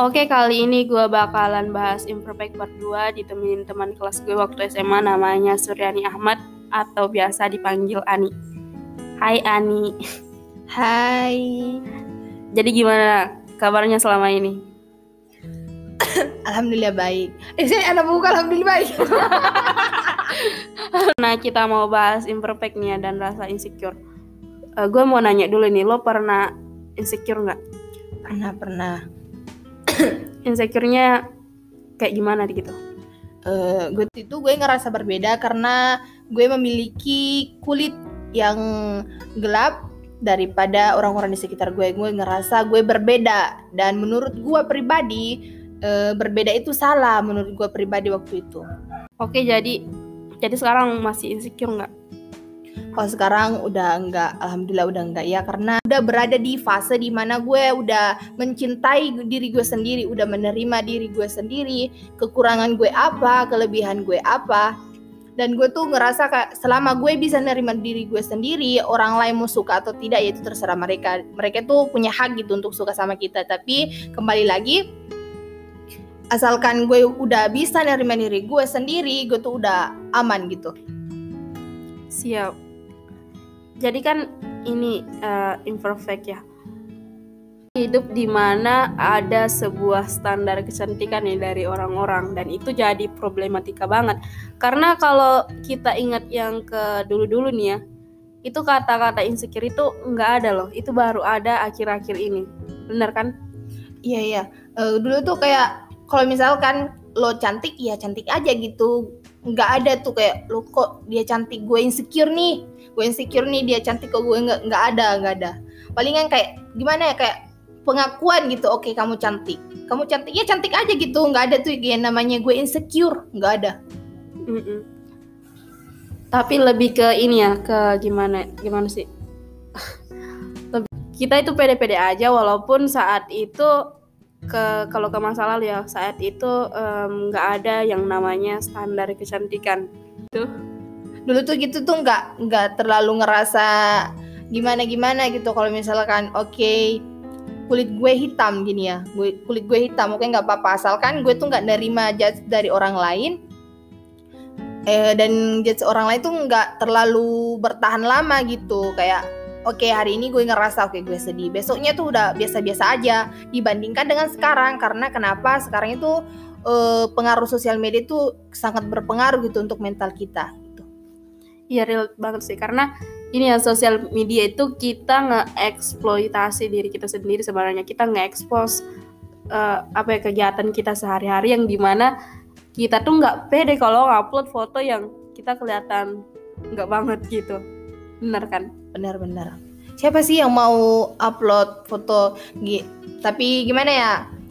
Oke, kali ini gue bakalan bahas Imperfect part 2 ditemenin teman kelas gue waktu SMA namanya Suryani Ahmad atau biasa dipanggil Ani. Hai Ani. Hai. Jadi gimana kabarnya selama ini? Alhamdulillah baik. Eh, saya anak buka alhamdulillah baik. Nah, kita mau bahas imperfectnya dan rasa insecure. Uh, gue mau nanya dulu nih, lo pernah insecure nggak? pernah pernah. Insecure-nya kayak gimana gitu? Eh, gue itu gue ngerasa berbeda karena gue memiliki kulit yang gelap daripada orang-orang di sekitar gue. Gue ngerasa gue berbeda dan menurut gue pribadi eh, berbeda itu salah menurut gue pribadi waktu itu. Oke, jadi jadi sekarang masih insecure nggak? Kalau sekarang udah enggak, alhamdulillah udah enggak ya karena udah berada di fase di mana gue udah mencintai diri gue sendiri, udah menerima diri gue sendiri, kekurangan gue apa, kelebihan gue apa. Dan gue tuh ngerasa kayak selama gue bisa nerima diri gue sendiri, orang lain mau suka atau tidak ya itu terserah mereka. Mereka tuh punya hak gitu untuk suka sama kita. Tapi kembali lagi, asalkan gue udah bisa nerima diri gue sendiri, gue tuh udah aman gitu. Siap. Jadi kan ini uh, imperfect ya. Hidup di mana ada sebuah standar kecantikan nih dari orang-orang dan itu jadi problematika banget. Karena kalau kita ingat yang ke dulu-dulu nih ya, itu kata-kata insecure itu nggak ada loh. Itu baru ada akhir-akhir ini. Bener kan? Iya iya. Eh, dulu tuh kayak kalau misalkan lo cantik ya cantik aja gitu. Nggak ada tuh kayak lo kok dia cantik gue insecure nih. Gue insecure nih dia cantik kok gue nggak nggak ada nggak ada. Palingan kayak gimana ya kayak pengakuan gitu. Oke kamu cantik. Kamu cantik ya cantik aja gitu. Nggak ada tuh yang namanya gue insecure. Nggak ada. Mm-mm. Tapi lebih ke ini ya, ke gimana gimana sih? Lebih- kita itu pede-pede aja walaupun saat itu ke kalau ke masa lalu ya saat itu nggak ada yang namanya standar kecantikan. Dulu tuh gitu tuh nggak nggak terlalu ngerasa gimana gimana gitu. Kalau misalkan oke kulit gue hitam gini ya gue kulit gue hitam oke nggak apa-apa. Asalkan gue tuh nggak nerima judge dari orang lain eh dan judge orang lain tuh nggak terlalu bertahan lama gitu. Kayak oke hari ini gue ngerasa oke gue sedih. Besoknya tuh udah biasa-biasa aja dibandingkan dengan sekarang. Karena kenapa? Sekarang itu eh, pengaruh sosial media itu sangat berpengaruh gitu untuk mental kita Iya real banget sih. Karena ini ya sosial media itu kita nge-eksploitasi diri kita sendiri sebenarnya. Kita nge-expose eh, apa ya kegiatan kita sehari-hari yang di mana kita tuh nggak pede kalau upload foto yang kita kelihatan nggak banget gitu. Bener kan? Benar-benar siapa sih yang mau upload foto gi- tapi gimana ya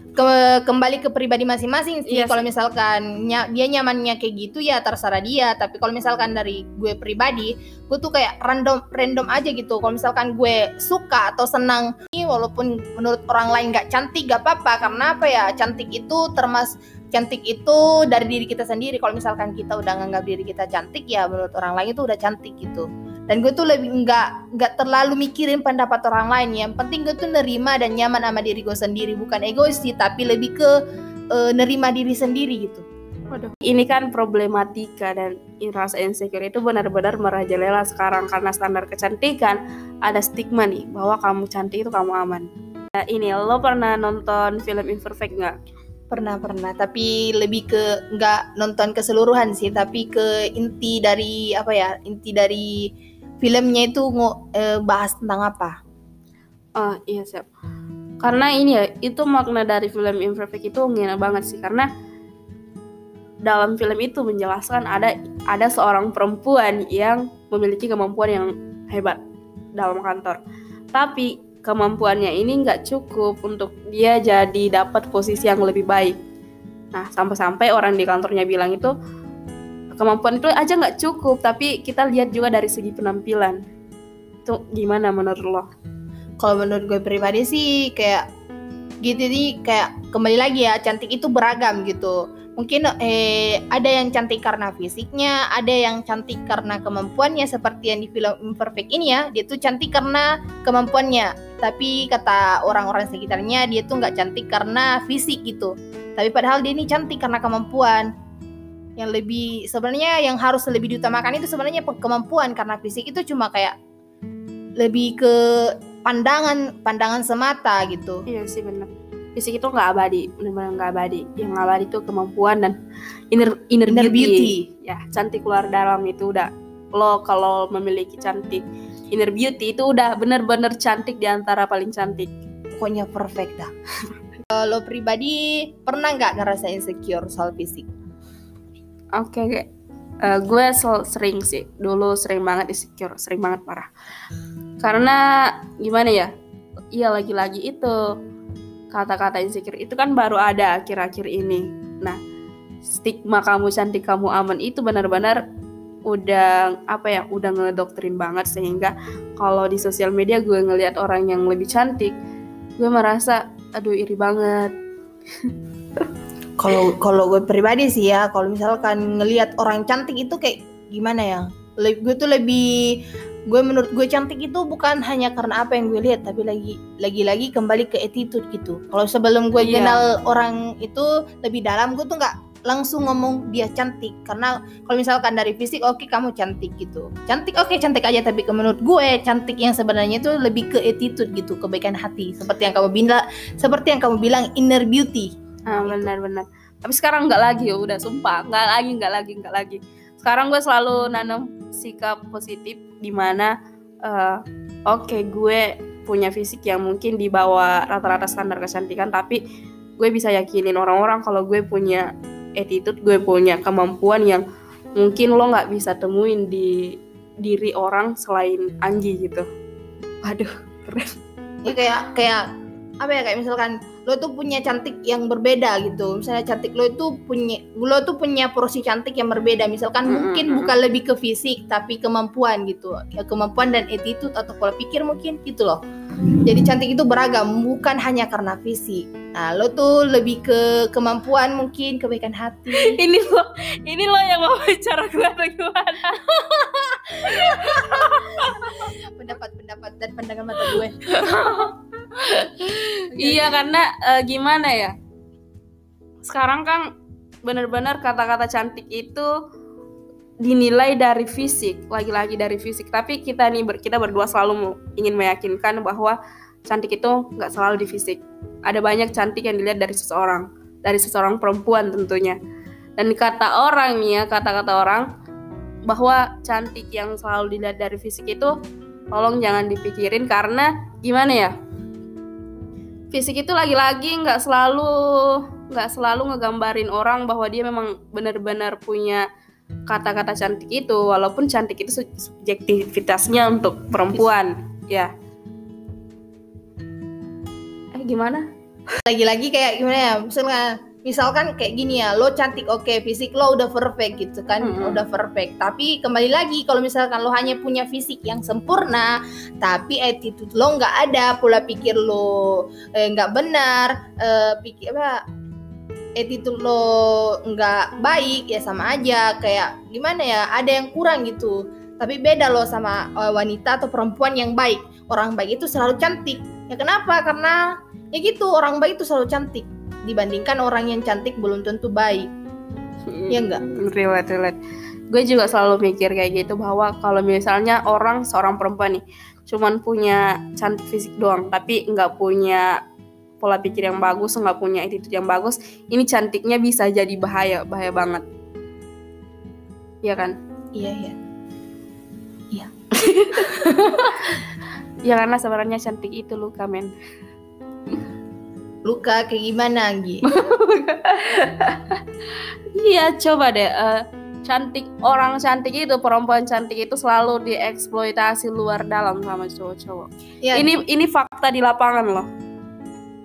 Ke- kembali ke pribadi masing-masing sih. Iya kalau misalkan nya- dia nyamannya kayak gitu ya terserah dia. Tapi kalau misalkan dari gue pribadi gue tuh kayak random random aja gitu. Kalau misalkan gue suka atau senang ini walaupun menurut orang lain nggak cantik gak apa-apa. Karena apa ya? Cantik itu termas cantik itu dari diri kita sendiri. Kalau misalkan kita udah nganggap diri kita cantik ya menurut orang lain itu udah cantik gitu dan gue tuh lebih nggak nggak terlalu mikirin pendapat orang lain yang penting gue tuh nerima dan nyaman sama diri gue sendiri bukan egois sih tapi lebih ke eh, nerima diri sendiri gitu Waduh. Ini kan problematika dan rasa insecure itu benar-benar merajalela sekarang karena standar kecantikan ada stigma nih bahwa kamu cantik itu kamu aman. Nah, ini lo pernah nonton film Imperfect nggak? pernah pernah tapi lebih ke nggak nonton keseluruhan sih tapi ke inti dari apa ya inti dari filmnya itu eh, bahas tentang apa Oh iya siap. Karena ini ya itu makna dari film Imperfect itu ngena banget sih karena dalam film itu menjelaskan ada ada seorang perempuan yang memiliki kemampuan yang hebat dalam kantor. Tapi kemampuannya ini nggak cukup untuk dia jadi dapat posisi yang lebih baik. Nah sampai-sampai orang di kantornya bilang itu kemampuan itu aja nggak cukup, tapi kita lihat juga dari segi penampilan. Itu gimana menurut lo? kalau menurut gue pribadi sih kayak gitu nih kayak kembali lagi ya cantik itu beragam gitu mungkin eh ada yang cantik karena fisiknya, ada yang cantik karena kemampuannya seperti yang di film Imperfect ini ya, dia tuh cantik karena kemampuannya. Tapi kata orang-orang sekitarnya dia tuh nggak cantik karena fisik gitu. Tapi padahal dia ini cantik karena kemampuan. Yang lebih sebenarnya yang harus lebih diutamakan itu sebenarnya kemampuan karena fisik itu cuma kayak lebih ke pandangan pandangan semata gitu. Iya sih benar fisik itu nggak abadi benar-benar nggak abadi yang abadi itu kemampuan dan inner inner, Inner beauty. beauty. ya cantik luar dalam itu udah lo kalau memiliki cantik inner beauty itu udah bener-bener cantik di antara paling cantik Pokoknya perfect dah. Kalau pribadi pernah nggak ngerasa insecure soal fisik? Oke oke. Eh, gue sering sih. Dulu sering banget insecure sering banget parah. Karena gimana ya? Iya lagi-lagi itu kata-kata insecure itu kan baru ada akhir-akhir ini. Nah stigma kamu cantik kamu aman itu benar-benar udah apa ya udah ngedoktrin banget. Sehingga kalau di sosial media gue ngelihat orang yang lebih cantik gue merasa aduh iri banget Kalau kalau gue pribadi sih ya, kalau misalkan ngelihat orang cantik itu kayak gimana ya? Le- gue tuh lebih gue menurut gue cantik itu bukan hanya karena apa yang gue lihat tapi lagi lagi-lagi kembali ke attitude gitu. Kalau sebelum gue Iya. kenal orang itu lebih dalam gue tuh nggak langsung ngomong dia cantik karena kalau misalkan dari fisik oke kamu cantik gitu cantik oke cantik aja tapi ke- menurut gue cantik yang sebenarnya itu lebih ke attitude gitu kebaikan hati seperti yang kamu bilang seperti yang kamu bilang inner beauty Ah benar-benar. Tapi sekarang nggak lagi, udah sumpah nggak lagi, nggak lagi, nggak lagi. Sekarang gue selalu nanam sikap positif di mana eh, oke gue punya fisik yang mungkin di bawah rata-rata standar kecantikan, tapi gue bisa yakinin orang-orang kalau gue punya attitude, gue punya kemampuan yang mungkin lo nggak bisa temuin di diri orang selain Anji gitu. Waduh, keren. ya kayak kayak apa ya kayak misalkan lo tuh punya cantik yang berbeda gitu. Misalnya cantik lo itu punya lo tuh punya porsi cantik yang berbeda. Misalkan Mm, mungkin bukan lebih ke fisik tapi kemampuan gitu. Ya kemampuan dan attitude atau pola pikir mungkin gitu loh. Jadi cantik itu beragam bukan hanya karena fisik. Nah lo tuh lebih ke kemampuan mungkin kebaikan hati. Ini lo, ini lo yang mau bicara gue atau gimana? pendapat-pendapat dan pandangan mata gue Iya karena eh, gimana ya? Sekarang kan bener-bener kata-kata cantik itu dinilai dari fisik, lagi-lagi dari fisik. Tapi kita nih ber- kita berdua selalu ingin meyakinkan bahwa cantik itu nggak selalu di fisik. Ada banyak cantik yang dilihat dari seseorang, dari seseorang perempuan tentunya. Dan kata orang nih ya, kata-kata orang bahwa cantik yang selalu dilihat dari fisik itu tolong jangan dipikirin karena gimana ya? Fisik itu lagi-lagi nggak selalu nggak selalu ngegambarin orang bahwa dia memang benar-benar punya kata-kata cantik itu walaupun cantik itu su- subjektivitasnya untuk perempuan ya. Eh gimana? Lagi-lagi kayak gimana ya? Misalnya misalkan kayak gini ya lo cantik oke fisik lo udah perfect gitu kan Mm-mm. udah perfect. Tapi kembali lagi kalau misalkan lo hanya punya fisik yang sempurna tapi attitude lo nggak ada pola pikir lo eh, nggak benar eh, pikir apa attitude lo nggak baik ya sama aja. Kayak gimana ya ada yang kurang gitu. Tapi beda lo sama eh, wanita atau perempuan yang baik. Orang baik itu selalu cantik. Ya kenapa? Karena ya gitu orang baik itu selalu cantik dibandingkan orang yang cantik belum tentu baik. Iya nggak? relate relate. Gue juga selalu mikir kayak gitu bahwa kalau misalnya orang seorang perempuan nih cuman punya cantik fisik doang tapi nggak punya pola pikir yang bagus nggak punya attitude yang bagus ini cantiknya bisa jadi bahaya bahaya banget. Iya kan? Iya iya. Ya karena sebenarnya cantik itu luka men luka kayak gimana Anggi iya coba deh eh, cantik orang cantik itu perempuan cantik itu selalu dieksploitasi luar dalam sama cowok-cowok. Ya ini ini fakta di lapangan loh.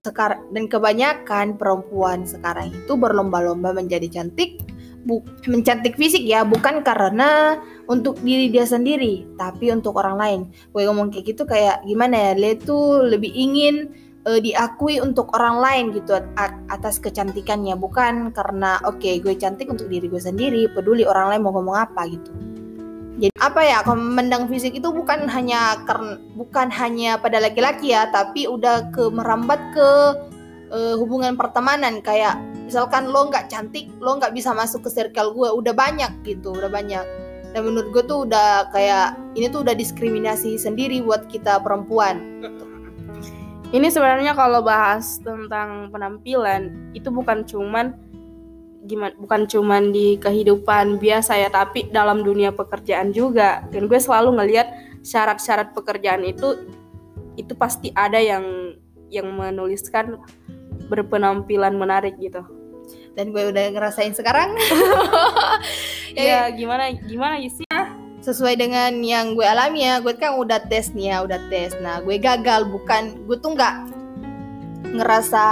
Sekarang dan kebanyakan perempuan sekarang itu berlomba-lomba menjadi cantik bu mencantik fisik ya bukan karena untuk diri dia sendiri tapi untuk orang lain. Gue ngomong kayak gitu kayak gimana ya dia tuh lebih ingin eh, diakui untuk orang lain gitu at- atas kecantikannya. Bukan karena oke gue cantik untuk diri gue sendiri peduli orang lain mau ngomong apa gitu. Jadi apa ya memandang fisik itu bukan hanya karena bukan hanya pada laki-laki ya tapi udah ke merambat ke eh, hubungan pertemanan. Kayak misalkan lo nggak cantik lo nggak bisa masuk ke circle gue. Udah banyak gitu udah banyak. Dan menurut gue tuh udah kayak ini tuh udah diskriminasi sendiri buat kita perempuan Ini sebenarnya kalau bahas tentang penampilan itu bukan cuman gimana bukan cuman di kehidupan biasa ya tapi dalam dunia pekerjaan juga. Dan gue selalu ngelihat syarat-syarat pekerjaan itu itu pasti ada yang yang menuliskan berpenampilan menarik gitu. Dan gue udah ngerasain sekarang. Ya gimana gimana sih sesuai dengan yang gue alami ya gue kan udah tes nih ya udah tes. Nah gue gagal bukan gue tuh nggak ngerasa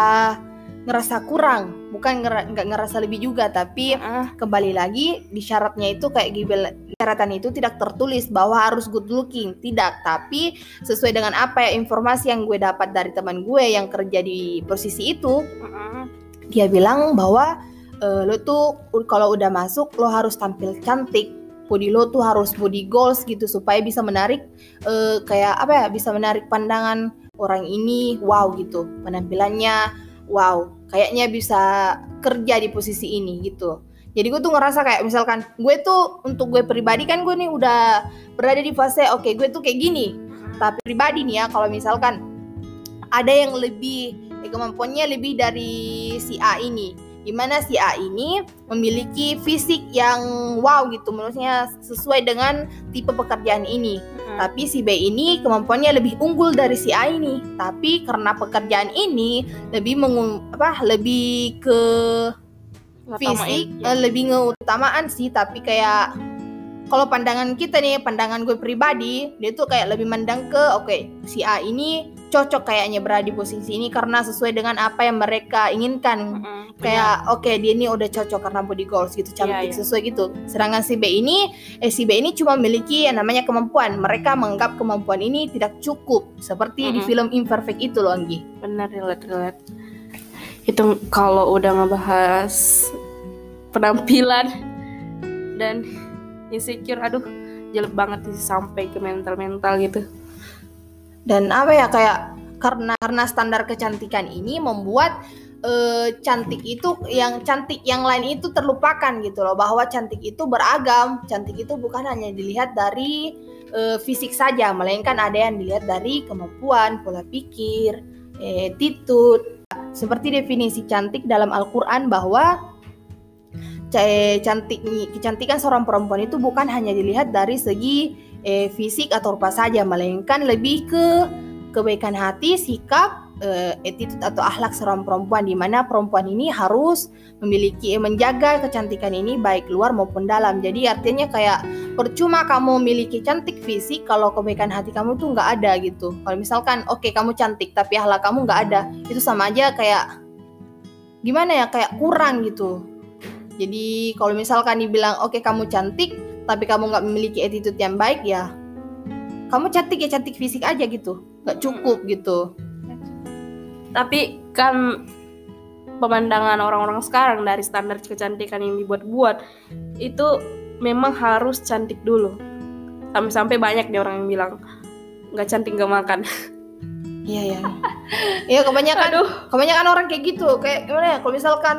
ngerasa kurang. Bukan nggak ngerasa lebih juga tapi ah. kembali lagi di syaratnya itu kayak gibel syaratan itu tidak tertulis bahwa harus good looking. Tidak tapi sesuai dengan apa ya informasi yang gue dapat dari teman gue yang kerja di posisi itu ah, dia bilang bahwa eh, lo tuh kalau udah masuk lo harus tampil cantik body lo tuh harus body goals gitu supaya bisa menarik eh, kayak apa ya bisa menarik pandangan orang ini wow gitu penampilannya wow kayaknya bisa kerja di posisi ini gitu. Jadi gue tuh ngerasa kayak misalkan gue tuh untuk gue pribadi kan gue nih udah berada di fase oke gue tuh kayak gini. Tapi pribadi nih ya kalau misalkan ada yang lebih eh, kemampuannya lebih dari si A ini di mana si A ini memiliki fisik yang wow gitu menurutnya sesuai dengan tipe pekerjaan ini ah. tapi si B ini kemampuannya lebih unggul dari si A ini tapi karena pekerjaan ini lebih mengu apa lebih ke fisik ya. lebih ngeutamaan sih tapi kayak kalau pandangan kita nih pandangan gue pribadi dia tuh kayak lebih mandang ke oke si A ini cocok kayaknya berada di posisi ini karena sesuai dengan apa yang mereka inginkan. Mm-mm, kayak oke dia ini udah cocok karena body goals gitu cantik Iya, iya. sesuai gitu. Sedangkan si B ini eh si B ini cuma memiliki yang namanya kemampuan. Mereka menganggap kemampuan ini tidak cukup seperti di Mm-mm. film Imperfect itu loh Anggi. Benar relate relate. Itu kalau udah ngebahas penampilan dan insecure aduh jelek banget sih sampai ke mental mental gitu. Dan apa ya kayak karena karena standar kecantikan ini membuat eh, cantik itu yang cantik yang lain itu terlupakan gitu loh. Bahwa cantik itu beragam. Cantik itu bukan hanya dilihat dari eh, fisik saja melainkan ada yang dilihat dari kemampuan pola pikir eh, attitude. Seperti definisi cantik dalam Al-Qur'an bahwa cantik kecantikan seorang perempuan itu bukan hanya dilihat dari segi eh, fisik atau rupa saja melainkan lebih ke kebaikan hati, sikap, eh, attitude atau akhlak seorang perempuan di mana perempuan ini harus memiliki eh, menjaga kecantikan ini baik luar maupun dalam. Jadi artinya kayak percuma kamu memiliki cantik fisik kalau kebaikan hati kamu tuh nggak ada gitu. Kalau misalkan oke kamu cantik tapi akhlak kamu nggak ada, itu sama aja kayak gimana ya kayak kurang gitu. Jadi kalau misalkan dibilang oke kamu cantik tapi kamu nggak memiliki attitude yang baik ya kamu cantik ya cantik fisik aja gitu. Nggak cukup gitu. Tapi kan pemandangan orang-orang sekarang dari standar kecantikan yang dibuat-buat itu memang harus cantik dulu. Sampai-sampai banyak nih orang yang bilang nggak cantik nggak makan. Iya ya iya kebanyakan aduh. kebanyakan orang kayak gitu. Kayak gimana ya kalau misalkan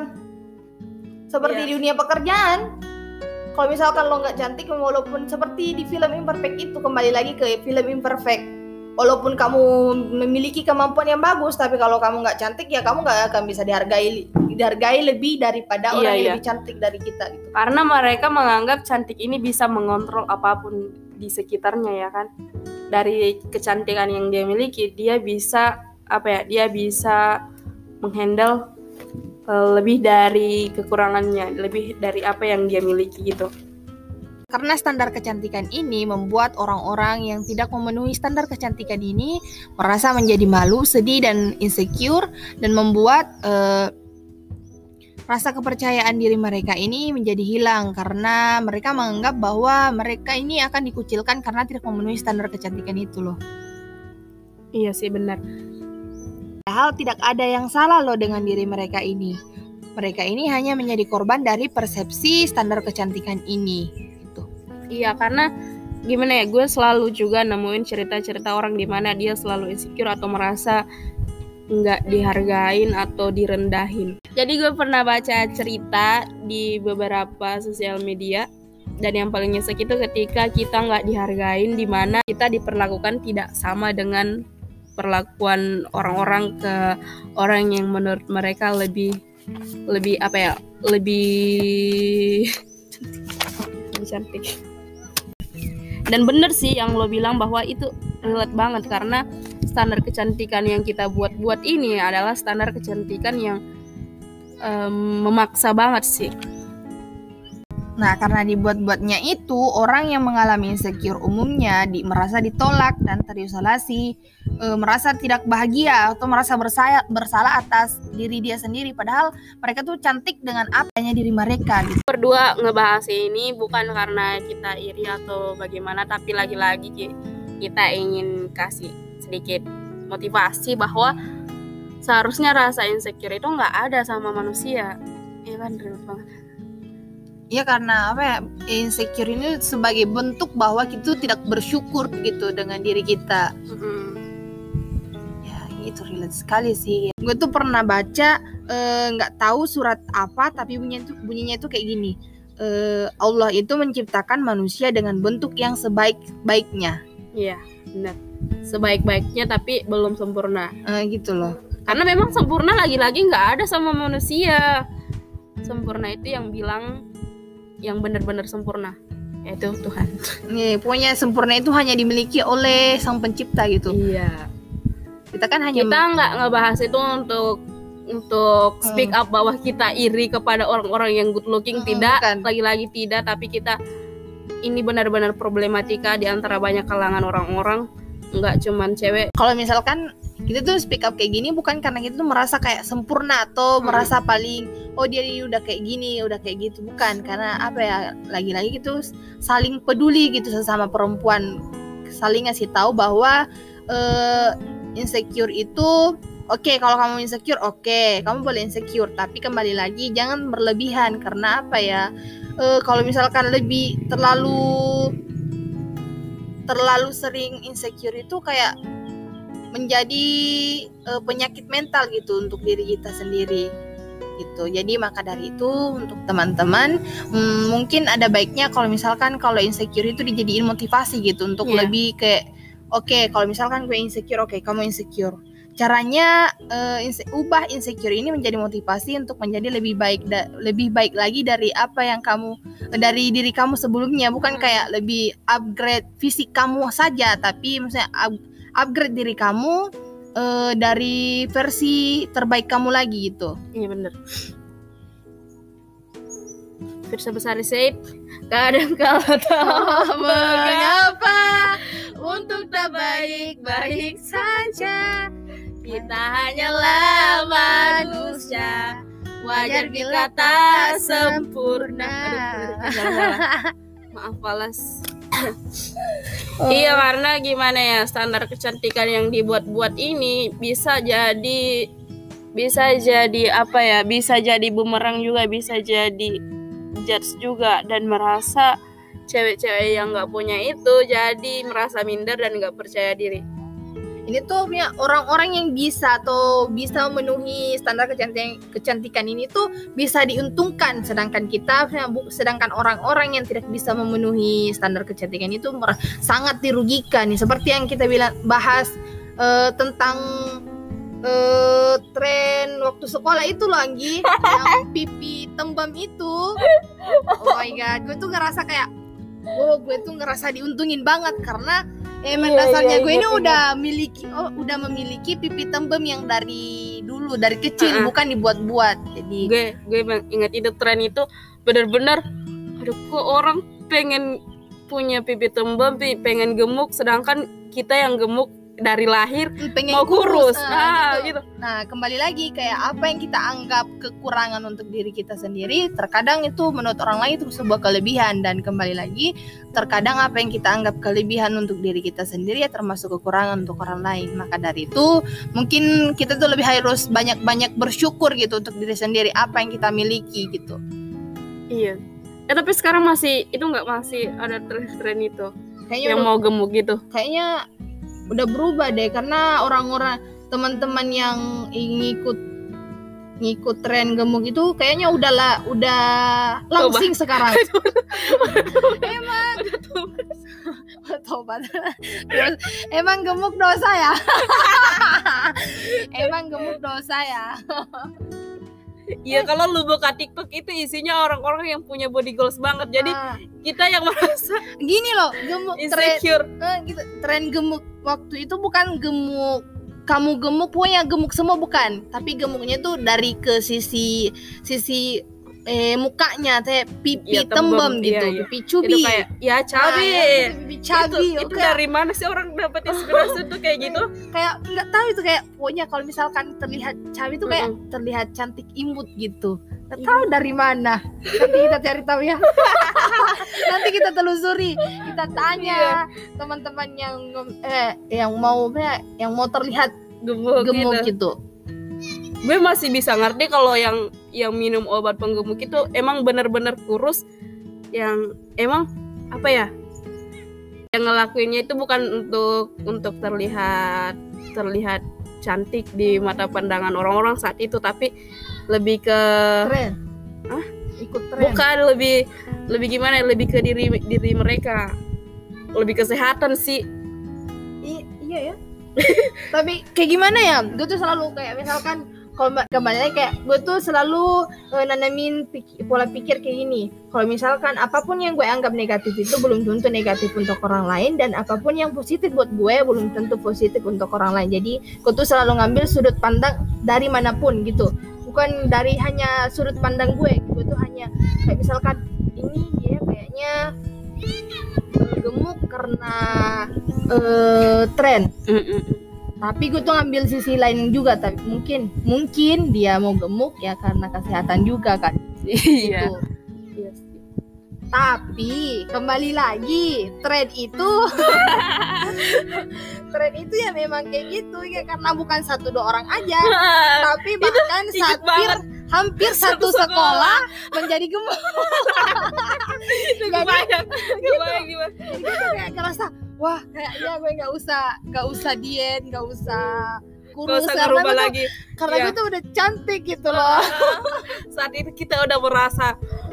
seperti Iya. di dunia pekerjaan kalau misalkan lo nggak cantik walaupun seperti di film imperfect itu kembali lagi ke film imperfect walaupun kamu memiliki kemampuan yang bagus tapi kalau kamu nggak cantik ya kamu nggak akan bisa dihargai dihargai lebih daripada Iya, orang yang iya. lebih cantik dari kita gitu karena mereka menganggap cantik ini bisa mengontrol apa pun di sekitarnya ya kan dari kecantikan yang dia miliki dia bisa apa ya dia bisa menghandle lebih dari kekurangannya lebih dari apa yang dia miliki gitu Karena standar kecantikan ini membuat orang-orang yang tidak memenuhi standar kecantikan ini merasa menjadi malu, sedih, dan insecure, dan membuat eh, rasa kepercayaan diri mereka ini menjadi hilang karena mereka menganggap bahwa mereka ini akan dikucilkan karena tidak memenuhi standar kecantikan itu loh. iya sih benar Padahal tidak ada yang salah loh dengan diri mereka ini. Mereka ini hanya menjadi korban dari persepsi standar kecantikan ini. Gitu. Iya karena gimana ya gue selalu juga nemuin cerita-cerita orang di mana dia selalu insecure atau merasa nggak dihargain atau direndahin. Jadi gue pernah baca cerita di beberapa sosial media dan yang paling nyesek itu ketika kita nggak dihargain di mana kita diperlakukan tidak sama dengan perlakuan orang-orang ke orang yang menurut mereka lebih lebih apa ya lebih cantik. Dan bener sih yang lo bilang bahwa itu relate banget karena standar kecantikan yang kita buat-buat ini adalah standar kecantikan yang um, memaksa banget sih Nah, karena dibuat-buatnya itu, orang yang mengalami insecure umumnya di, merasa ditolak dan terisolasi, e, merasa tidak bahagia atau merasa bersaya, bersalah atas diri dia sendiri. Padahal mereka tuh cantik dengan apanya diri mereka. Gitu. Berdua ngebahas ini bukan karena kita iri atau bagaimana, tapi lagi-lagi kita ingin kasih sedikit motivasi bahwa seharusnya rasa insecure itu nggak ada sama manusia. Iya kan, banget ya karena apa ya insecure ini sebagai bentuk bahwa kita tidak bersyukur gitu dengan diri kita. Mm-hmm. ya itu relate sekali sih. Gue tuh pernah baca eh, nggak uh, tahu surat apa tapi bunyinya itu bunyinya itu kayak gini. Uh, Allah itu menciptakan manusia dengan bentuk yang sebaik-baiknya. Iya benar. Sebaik-baiknya tapi belum sempurna. Uh, gitu loh. Karena memang sempurna lagi-lagi nggak ada sama manusia. Sempurna itu yang bilang yang benar-benar sempurna yaitu Tuhan. Nih, pokoknya sempurna itu hanya dimiliki oleh Sang Pencipta gitu. Iya. Kita kan hanya kita nggak ngebahas itu untuk untuk hmm. speak up bahwa kita iri kepada orang-orang yang good looking hmm, tidak, lagi-lagi tidak, tapi kita ini benar-benar problematika di antara banyak kalangan orang-orang, nggak cuman cewek. Kalau misalkan kita tuh speak up kayak gini bukan karena kita tuh merasa kayak sempurna atau hmm. merasa paling oh dia udah kayak gini udah kayak gitu. Bukan karena apa ya lagi-lagi gitu saling peduli gitu sesama perempuan. Saling ngasih tahu bahwa uh, insecure itu oke okay, kalau kamu insecure oke okay, kamu boleh insecure. Tapi kembali lagi jangan berlebihan. Karena apa ya uh, kalau misalkan lebih terlalu terlalu sering insecure itu kayak menjadi uh, penyakit mental gitu untuk diri kita sendiri gitu. Jadi maka dari itu untuk teman-teman hmm, mungkin ada baiknya kalau misalkan kalau insecure itu dijadiin motivasi gitu untuk yeah. lebih kayak oke okay, kalau misalkan gue insecure oke okay, kamu insecure. Caranya uh, inse ubah insecure ini menjadi motivasi untuk menjadi lebih baik lebih baik lagi dari apa yang kamu dari diri kamu sebelumnya bukan hmm. kayak lebih upgrade fisik kamu saja tapi misalnya up, upgrade diri kamu uh, dari versi terbaik kamu lagi gitu. Iya bener. Firsa besar Said kadang kala tahu mengapa untuk tak baik-baik saja kita hanyalah manusia wajar bila tak sempurna. Maaf Walas oh. Iya karena gimana ya standar kecantikan yang dibuat-buat ini bisa jadi bisa jadi apa ya bisa jadi bumerang juga bisa jadi judge juga dan merasa cewek-cewek yang nggak punya itu jadi merasa minder dan nggak percaya diri ini tuh punya orang-orang yang bisa atau bisa memenuhi standar kecantikan, kecantikan ini tuh bisa diuntungkan. Sedangkan kita sedangkan orang-orang yang tidak bisa memenuhi standar kecantikan itu sangat dirugikan nih. Seperti yang kita bilang bahas uh, tentang uh, tren waktu sekolah itu loh Anggi. Yang pipi tembam itu. Oh my god gue tuh ngerasa kayak oh gue tuh ngerasa diuntungin banget. Karena Emang iya, dasarnya iya, gue ini udah miliki oh udah memiliki pipi tembem yang dari dulu dari kecil uh -uh. bukan dibuat-buat. Jadi gue gue ingat itu tren itu benar-benar aduh kok orang pengen punya pipi tembem pengen gemuk sedangkan kita yang gemuk dari lahir pengen mau kurus. Ah, Nah, gitu. gitu. Nah, kembali lagi kayak apa yang kita anggap kekurangan untuk diri kita sendiri, terkadang itu menurut orang lain itu sebuah kelebihan dan kembali lagi terkadang apa yang kita anggap kelebihan untuk diri kita sendiri ya termasuk kekurangan untuk orang lain. Maka dari itu mungkin kita tuh lebih harus banyak-banyak bersyukur gitu untuk diri sendiri apa yang kita miliki gitu. Iya. Eh tapi sekarang masih itu nggak masih ada tren-tren itu Kayaknya yang udah, mau gemuk gitu. kayaknya udah berubah deh karena orang-orang teman-teman yang ngikut ngikut tren gemuk itu kayaknya udah lah udah langsing sekarang. Emang. Tobat. Emang gemuk dosa ya? Emang gemuk dosa ya Iya kalau lu buka TikTok itu isinya orang-orang yang punya body goals banget. Jadi Ah, kita yang merasa gini loh gemuk tren insecure. eh, gitu, tren gemuk waktu itu bukan gemuk kamu gemuk pokoknya gemuk semua bukan tapi gemuknya tuh dari ke sisi sisi eh mukanya teh pipi Iya, tembem tembem, gitu iya, iya. pipi Itu cubi kayak ya Nah, cabe. ya, gitu, pipi cabi itu, itu Kayak- dari mana sih orang dapat inspirasi tuh kayak gitu? kayak nggak tahu itu kayak pokoknya kalau misalkan terlihat cabi itu kayak Mm-mm. terlihat cantik imut gitu nggak Iya. tahu dari mana nanti kita cari tahu ya nanti kita telusuri kita tanya Iya. teman-teman yang eh yang mau ya, yang mau terlihat Gemuk, gemuk gitu. gitu Gue masih bisa ngerti kalau yang yang minum obat penggemuk itu emang bener-bener kurus yang emang apa ya? Yang ngelakuinnya itu bukan untuk untuk terlihat terlihat cantik di mata pandangan orang-orang saat itu tapi lebih ke tren. Hah? ikut tren. Bukan lebih lebih gimana ya, lebih ke diri diri mereka. Lebih kesehatan sih. I- iya ya. Tapi kayak gimana ya? Gue tuh selalu kayak misalkan kembali kayak gue tuh selalu eh, nanamin pik- pola pikir kayak gini. Kalau misalkan apa pun yang gue anggap negatif itu belum tentu negatif untuk orang lain dan apa pun yang positif buat gue belum tentu positif untuk orang lain. Jadi gue tuh selalu ngambil sudut pandang dari mana pun gitu. Bukan dari hanya sudut pandang gue gue tuh hanya kayak misalkan ini dia kayaknya gemuk karena eh, tren tapi gue tuh ngambil sisi lain juga tapi mungkin mungkin dia mau gemuk ya karena kesehatan juga kan. Iya. Gitu. Iya tapi kembali lagi tren itu tren itu ya memang kayak gitu ya karena bukan satu dua orang aja. Tapi bahkan hampir hampir satu Satu sekolah. menjadi gemuk. Itu kebayang kebayang gimana? Jadi kayak ngerasa wah kayaknya gue nggak usah nggak usah diet nggak usah Gak kurus usah karena gue tuh, lagi. karena Iya. gue tuh udah cantik gitu loh. Saat itu kita udah merasa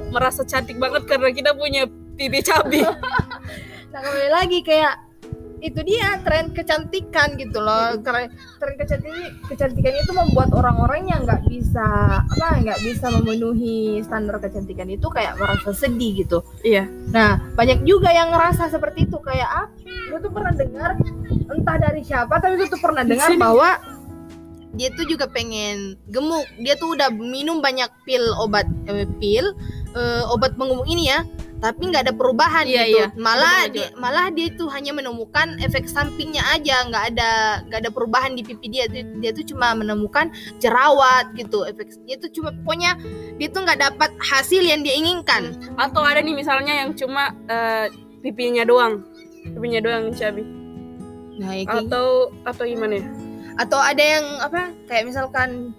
Merasa cantik banget karena kita punya pipi cabi. Nah kembali lagi kayak itu dia tren kecantikan gitu loh. Tren, tren kecantikan kecantikan itu membuat orang-orang yang nggak bisa apa nggak bisa memenuhi standar kecantikan itu kayak merasa sedih gitu. Iya Nah banyak juga yang ngerasa seperti itu kayak ah, gue tuh pernah dengar entah dari siapa tapi gue tuh pernah dengar bahwa dia tuh juga pengen gemuk. Dia tuh udah minum banyak pil obat eh, pil eh, obat penggemuk ini ya, tapi nggak ada perubahan Iya, gitu. iya. Malah dia, malah dia tuh hanya menemukan efek sampingnya aja, nggak ada nggak ada perubahan di pipi dia. Dia, dia tuh cuma menemukan jerawat gitu. Efek dia tuh cuma pokoknya dia tuh nggak dapat hasil yang dia inginkan. Atau ada nih misalnya yang cuma eh, pipinya doang Pipinya doang cabi Nah, ya Atau Atau gimana ya atau ada yang apa kayak misalkan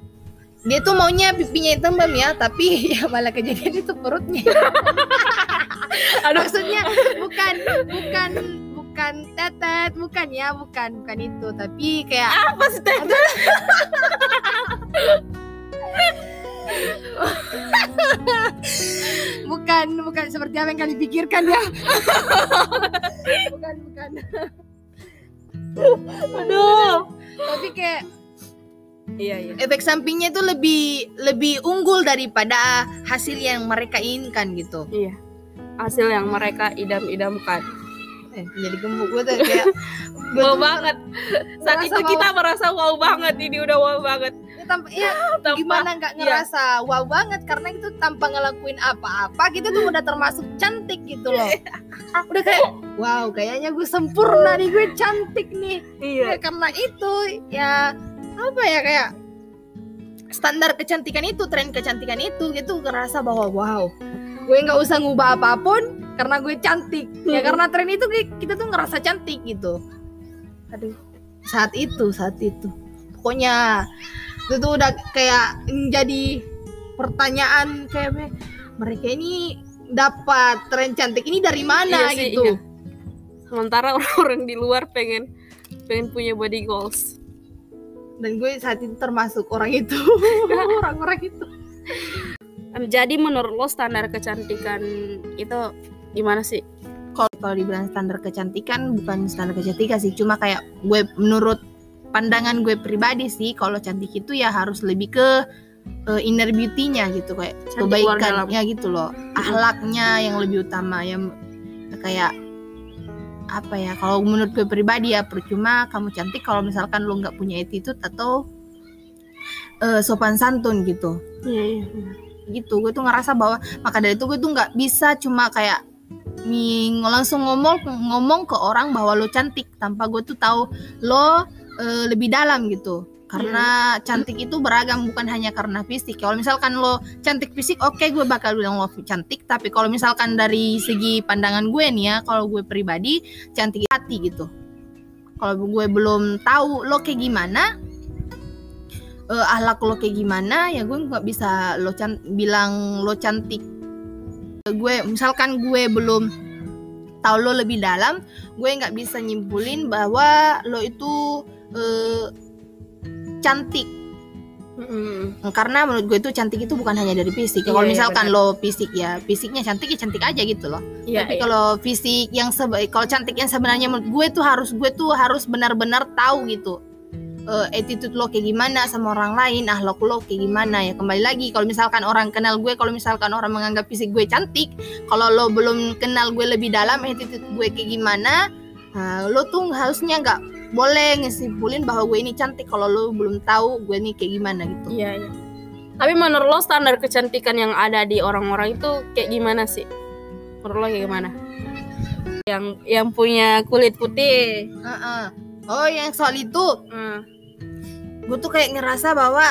dia tuh maunya pipinya hitam bam ya tapi ya malah kejadian itu perutnya. Maksudnya bukan bukan bukan tetet bukan ya bukan bukan itu tapi kayak Apa sih teh bukan bukan seperti apa yang kalian pikirkan ya. Bukan bukan. Aduh. Tapi kayak Iya iya. Efek sampingnya itu lebih lebih unggul daripada hasil yang mereka inginkan gitu. Iya. Hasil yang mereka idam-idamkan. Eh jadi gemuk gue tuh kayak gue wow banget. Saat itu wow. kita merasa wow banget ini udah wow banget. Ya, tanpa, ya Tanpa- gimana nggak iya. ngerasa wow banget? Karena itu tanpa ngelakuin apa-apa gitu tuh udah termasuk cantik gitu loh. Udah kayak wow kayaknya gue sempurna nih gue cantik nih. Iya. Ya, karena itu ya apa ya kayak standar kecantikan itu tren kecantikan itu gitu ngerasa bahwa wow gue nggak usah ngubah apa pun karena gue cantik. Ya Hmm. karena tren itu ki- kita tuh ngerasa cantik gitu. Aduh saat itu saat itu. Pokoknya itu tuh udah kayak jadi pertanyaan kayak me- mereka ini dapat tren cantik ini dari mana? Iya sih, gitu. iya. sementara orang-orang di luar pengen pengen punya body goals dan gue saat itu termasuk orang itu. Orang-orang itu. Jadi menurut lo standar kecantikan itu gimana sih? Kalau kalau dibilang standar kecantikan bukan standar kecantikan sih. Cuma kayak gue menurut pandangan gue pribadi sih kalau cantik itu ya harus lebih ke eh, inner beauty-nya gitu. Kayak kebaikannya gitu loh. Ahlaknya yang lebih utama yang kayak apa ya kalau menurut gue pribadi ya percuma kamu cantik kalau misalkan lo nggak punya attitude atau eh, sopan santun gitu. Iya iya gitu gue tuh ngerasa bahwa maka dari itu gue tuh nggak bisa cuma kayak mi langsung ngomong ngomong ke orang bahwa lo cantik tanpa gue tuh tahu lo eh, lebih dalam gitu karena cantik itu beragam bukan hanya karena fisik. Kalau misalkan lo cantik fisik oke gue bakal bilang lo cantik. Tapi kalau misalkan dari segi pandangan gue nih ya kalau gue pribadi cantik hati gitu. Kalau gue belum tahu lo kayak gimana eh ahlak lo kayak gimana ya gue nggak bisa lo can bilang lo cantik. Gue misalkan gue belum tahu lo lebih dalam gue nggak bisa nyimpulin bahwa lo itu eh, cantik Mm-mm. karena menurut gue itu cantik itu bukan hanya dari fisik Iya, kalau iya, misalkan benar. lo fisik ya fisiknya cantik ya cantik aja gitu loh iya tapi iya. kalau fisik yang sebaik kalau cantik yang sebenarnya menurut gue tuh harus gue tuh harus benar-benar tahu gitu eh, attitude lo kayak gimana sama orang lain ahlak lo kayak gimana ya kembali lagi kalau misalkan orang kenal gue kalau misalkan orang menganggap fisik gue cantik kalau lo belum kenal gue lebih dalam attitude gue kayak gimana nah, lo tuh harusnya nggak boleh ngesimpulin bahwa gue ini cantik kalau lo belum tahu gue ini kayak gimana gitu Iya, iya. Tapi menurut lo standar kecantikan yang ada di orang-orang itu kayak gimana sih? Menurut lo kayak gimana? Yang yang punya kulit putih. Heeh. oh yang soal itu Hmm. gue tuh kayak ngerasa bahwa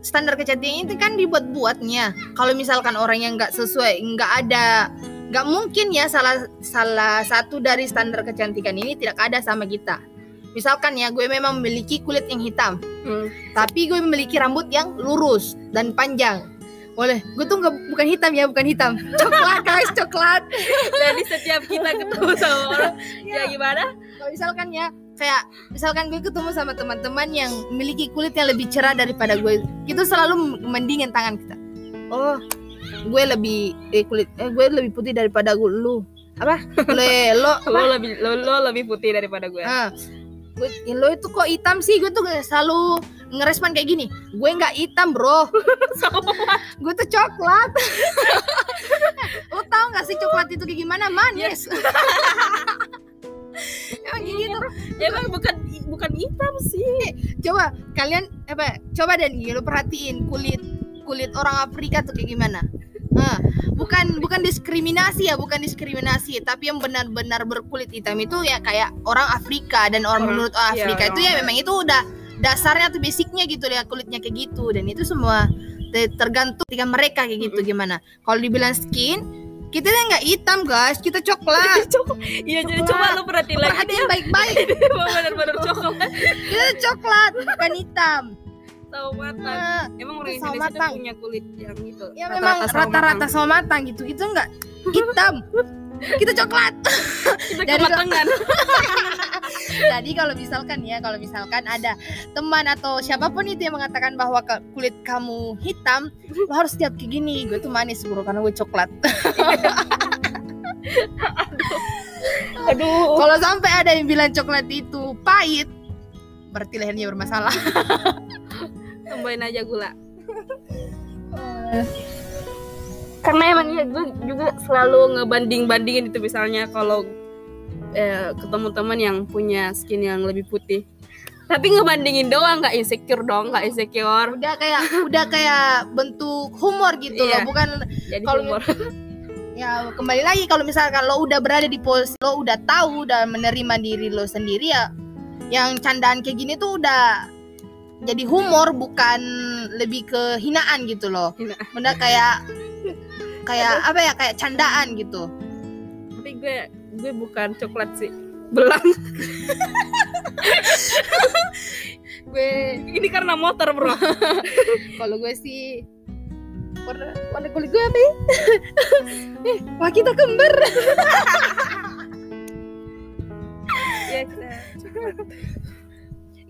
standar kecantikan itu kan dibuat-buatnya kalau misalkan orang yang nggak sesuai nggak ada nggak mungkin ya salah salah satu dari standar kecantikan ini tidak ada sama kita misalkan ya gue memang memiliki kulit yang hitam. Hmm. tapi gue memiliki rambut yang lurus dan panjang. Boleh. Gue tuh nggak bukan hitam ya bukan hitam. Coklat guys coklat. Jadi setiap kita ketemu sama orang, ya gimana? kalau misalkan ya kayak misalkan gue ketemu sama teman-teman yang memiliki kulit yang lebih cerah daripada gue itu selalu mendingin tangan kita. Oh gue lebih eh, kulit eh, gue lebih putih daripada gue lu. Apa? Le lo Lo lebih lo, lo lebih putih daripada gue. ah gue ya, lo itu kok hitam sih? Gue tuh selalu ngerespon kayak gini. Gue nggak hitam bro. Gue tuh coklat. Lo tau gak sih coklat itu kayak gimana? Manis. Emang kayak gitu Ya kan bukan bukan hitam sih. coba kalian apa coba dan. Lo perhatiin kulit kulit orang Afrika tuh kayak gimana Ah, bukan bukan diskriminasi ya bukan diskriminasi tapi yang benar-benar berkulit hitam itu ya kayak orang Afrika dan orang Orang- menurut orang iya, Afrika itu orang ya memang itu udah dasarnya atau basicnya gitu ya kulitnya kayak gitu dan itu semua te- tergantung ketika mereka kayak gitu gimana. Kalau dibilang skin kita tuh nggak hitam guys kita coklat. Iya jadi coba lo perhatiin lagi perhatiin dia baik-baik. Benar-benar coklat. Kita coklat bukan hitam tahu matang. Ah, Emang orang sawo Indonesia matang. punya kulit yang itu. ya memang sawo rata-rata matang. sama matang gitu itu nggak hitam kita coklat kita Dari- kematangan. Jadi kalau misalkan ya, kalau misalkan ada teman atau siapa pun itu yang mengatakan bahwa kulit kamu hitam, lo harus siap kayak gini. Gue tuh manis bro, karena gue coklat. Aduh. Kalau sampai ada yang bilang coklat itu pahit, berarti lehernya bermasalah. Tambahin aja gula. karena emang ya gue juga selalu ngebanding bandingin itu misalnya kalau eh, ketemu teman yang punya skin yang lebih putih tapi ngebandingin doang nggak insecure dong nggak insecure udah kayak udah kayak bentuk humor gitu Iya. loh bukan jadi Kalau humor ya kembali lagi kalau misalkan lo udah berada di posisi lo udah tahu dan menerima diri lo sendiri ya yang candaan kayak gini tuh udah jadi humor bukan lebih ke hinaan gitu loh. Hinaan. kayak kayak apa ya kayak candaan gitu. Tapi gue gue bukan coklat sih. Belang. Gue ini karena motor bro. Kalau gue sih warna warna kulit gue apa ya? eh wah kita kembar. Ya kita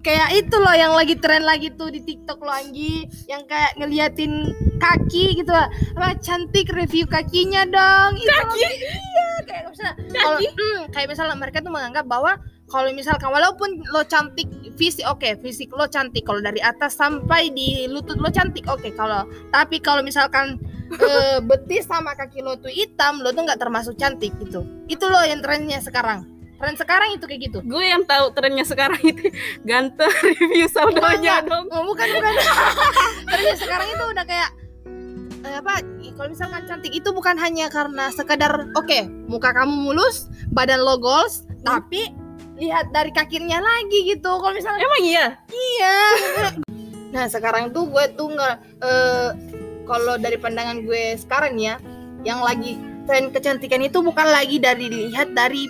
kayak itu loh yang lagi tren lagi tuh di TikTok lo Anggi. Yang kayak ngeliatin kaki gitu. Apa cantik review kakinya dong. Kaki? iya kayak misalnya kalau hmm, kayak misalnya mereka tuh menganggap bahwa kalau misalkan walaupun lo cantik fisik oke fisik lo cantik kalau dari atas sampai di lutut lo cantik oke kalau tapi kalau misalkan eh, betis sama kaki lo tuh hitam lo tuh nggak termasuk cantik gitu. Itu loh yang trennya sekarang tren sekarang itu kayak gitu gue yang tahu trennya sekarang itu ganteng review saudonya Enggak, dong Oh, bukan bukan. Karena sekarang itu udah kayak eh, apa? Kalau misalkan cantik itu bukan hanya karena sekedar oke muka kamu mulus, badan lo goals, tapi lihat dari kakinya lagi gitu. Kalau misalnya emang iya iya. nah sekarang tuh gue tuh nggak eh, kalau dari pandangan gue sekarang ya, yang lagi tren kecantikan itu bukan lagi dari dilihat dari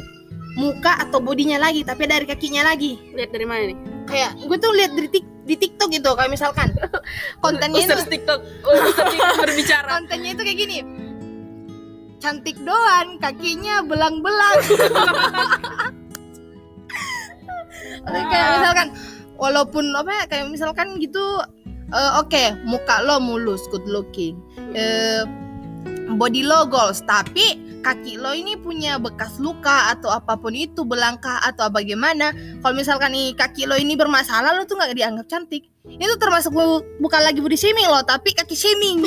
muka atau bodinya lagi, tapi dari kakinya lagi. Lihat dari mana nih? Kayak gue tuh lihat di, tik- di TikTok gitu kayak misalkan. Kontennya itu TikTok TikTok berbicara. Kontennya itu kayak gini. Cantik doang kakinya belang-belang. Kayak misalkan walaupun apa ya kayak misalkan gitu eh, oke muka lo mulus good looking. Eh, body lo goals tapi kaki lo ini punya bekas luka atau apa pun itu belangkah atau bagaimana kalau misalkan nih kaki lo ini bermasalah lo tuh nggak dianggap cantik. Itu termasuk bu- bukan lagi body shaming lo tapi kaki shaming.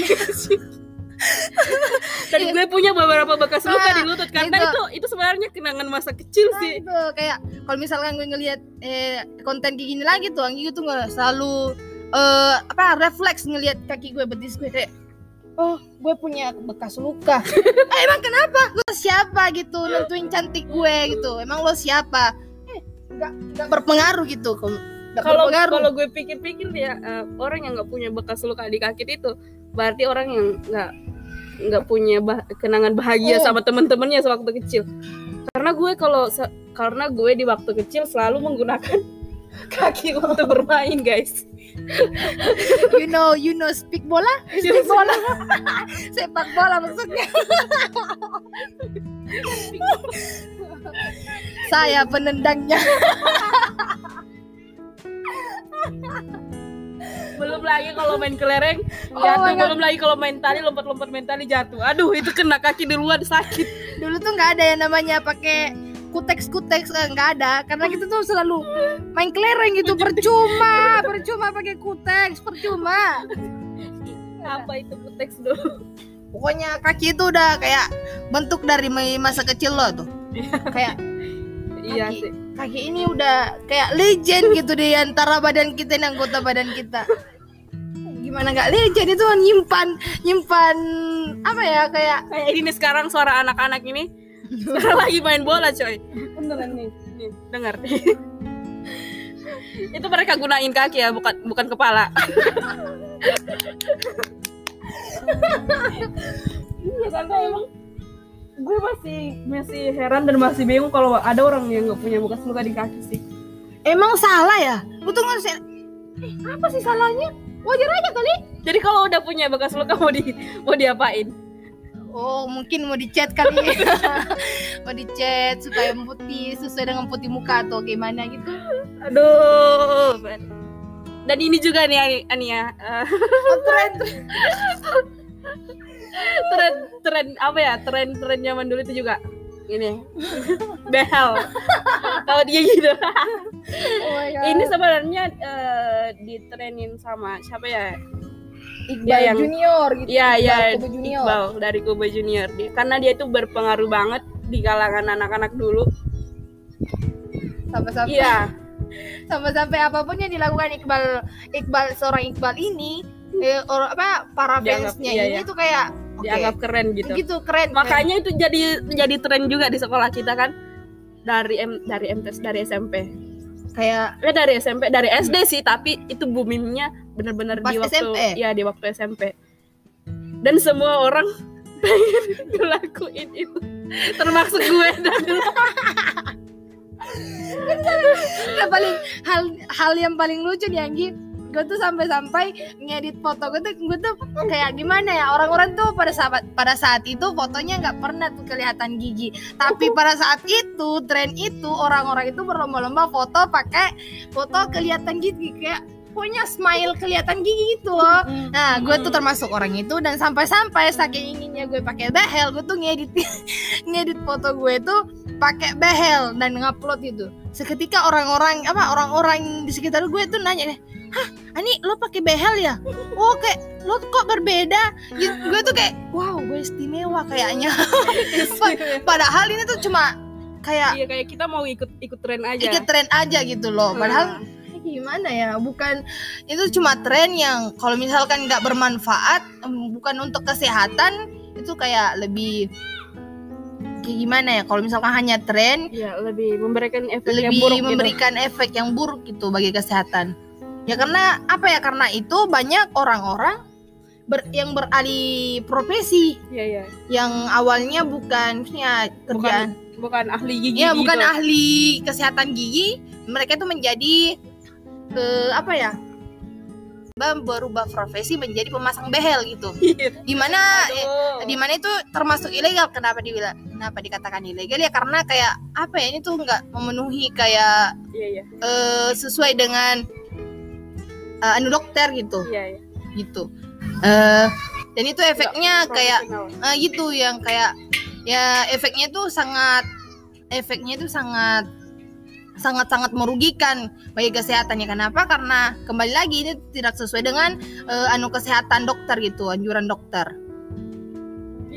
Dan gue punya beberapa bekas luka Nah, di lutut karena itu. itu itu sebenarnya kenangan masa kecil Nah, sih. itu kayak kalau misalkan gue ngelihat eh, konten kayak gini lagi tuh Anggi tuh nggak selalu eh, apa refleks ngelihat kaki gue betis gue kayak oh gue punya bekas luka. Eh, emang kenapa? Lo siapa gitu nentuin cantik gue gitu? Emang lo siapa? Eh nggak nggak. Berpengaruh gitu kalau kalau gue pikir-pikir ya eh, orang yang nggak punya bekas luka di kaki itu berarti orang yang nggak nggak punya bah- kenangan bahagia Oh. sama teman-temannya sewaktu kecil. Karena gue kalau karena gue di waktu kecil selalu menggunakan kaki untuk bermain guys you know you know speak bola? Speak bola. sepak bola maksudnya. Saya penendangnya. Belum lagi kalau main kelereng. Oh jatuh. God. belum lagi kalau main tali lompat-lompat main tali jatuh. Aduh itu kena kaki duluan sakit. Dulu tuh nggak ada yang namanya pakai kuteks kuteks nggak ada. Karena kita tuh selalu main kelereng gitu percuma percuma pakai kuteks percuma. Apa itu teks dulu pokoknya kaki itu udah kayak bentuk dari masa kecil lo tuh. Kayak iya sih. kaki ini udah kayak legend gitu di antara badan kita dan anggota badan kita. Gimana nggak legend itu nyimpan nyimpan apa ya kayak kayak ini sekarang suara anak-anak ini sekarang lagi main bola coy. Beneran nih nih. Dengar. Itu mereka gunain kaki ya bukan bukan kepala. Iya karena emang gue masih masih heran dan masih bingung kalau ada orang yang nggak punya bekas luka di kaki sih. Emang salah ya? Lu tuh nggak sih- eh, apa sih salahnya? Wajar aja kali. Jadi kalau udah punya bekas luka mau di mau diapain Oh mungkin mau dicat kali Mau dicat supaya putih Sesuai dengan putih muka atau gimana gitu. Aduh dan ini juga nih Ani- Ania. Eh, oh, Tren tren tren apa ya? Tren tren zaman dulu itu juga. Ini. Behel. Kalau dia gitu. Oh my God. ini sebenarnya eh, ditrenin sama siapa ya Iqbal yang- Junior gitu Iya ya Junior. Iqbal dari Kobe Junior. Dia karena dia itu berpengaruh banget di kalangan anak-anak dulu. Sampai-sampai iya. sampai-sampai apa pun yang dilakukan Iqbal Iqbal seorang Iqbal ini eh, orang apa para Dianggap- fansnya iya, ini iya. tuh kayak oke, dianggap keren gitu. Gitu keren makanya itu jadi jadi tren juga di sekolah kita kan. Dari M dari MTS dari SMP keren. kayak eh dari SMP dari SD sih tapi itu boomingnya bener-bener Pas di waktu SMP? ya di waktu SMP dan semua orang pengen ngelakuin itu. Termasuk gue. Dan yang paling hal hal yang paling lucu nih Anggi. Gue tuh sampai-sampai ngedit foto gue tuh gue tuh kayak gimana ya orang-orang tuh pada saat pada saat itu fotonya nggak pernah tuh kelihatan gigi. Tapi pada saat itu tren itu orang-orang itu berlomba-lomba foto pakai foto kelihatan gigi kayak pokoknya smile kelihatan gigi gitu loh Nah, gue tuh termasuk orang itu dan sampai-sampai saking inginnya gue pakai behel, gue tuh ngedit ngedit foto gue tuh pakai behel dan ngupload itu. Seketika orang-orang apa orang-orang di sekitar gue tuh nanya deh, "Hah, Ani lo pakai behel ya?" Oh, kayak lo kok berbeda? Gitu. Gue tuh kayak, "Wow, gue istimewa kayaknya." Padahal ini tuh cuma kayak iya kayak kita mau ikut ikut tren aja ikut tren aja gitu loh. Padahal Hmm. Gimana ya bukan itu cuma tren yang kalau misalkan nggak bermanfaat bukan untuk kesehatan itu kayak lebih kayak gimana ya kalau misalkan hanya tren ya lebih memberikan efek yang lebih buruk gitu. memberikan efek yang buruk gitu bagi kesehatan ya karena apa ya karena itu banyak orang-orang ber- yang beralih profesi Iya, iya. yang awalnya bukan ya kerjaan bukan ahli gigi ya bukan gitu. ahli kesehatan gigi mereka itu menjadi eh, apa ya Mbak berubah profesi menjadi pemasang behel gitu. Iya. di mana eh, di mana itu termasuk ilegal. Kenapa dibilang kenapa dikatakan ilegal? Ya karena kayak apa ya ini tuh nggak memenuhi kayak iya iya. eh, sesuai dengan eh, anu dokter gitu. Iya iya. Gitu. Eh dan itu efeknya kayak Profesional. eh, gitu yang kayak ya efeknya tuh sangat efeknya tuh sangat sangat sangat merugikan bagi kesehatan ya kenapa karena kembali lagi ini tidak sesuai dengan eh, anu kesehatan dokter gitu anjuran dokter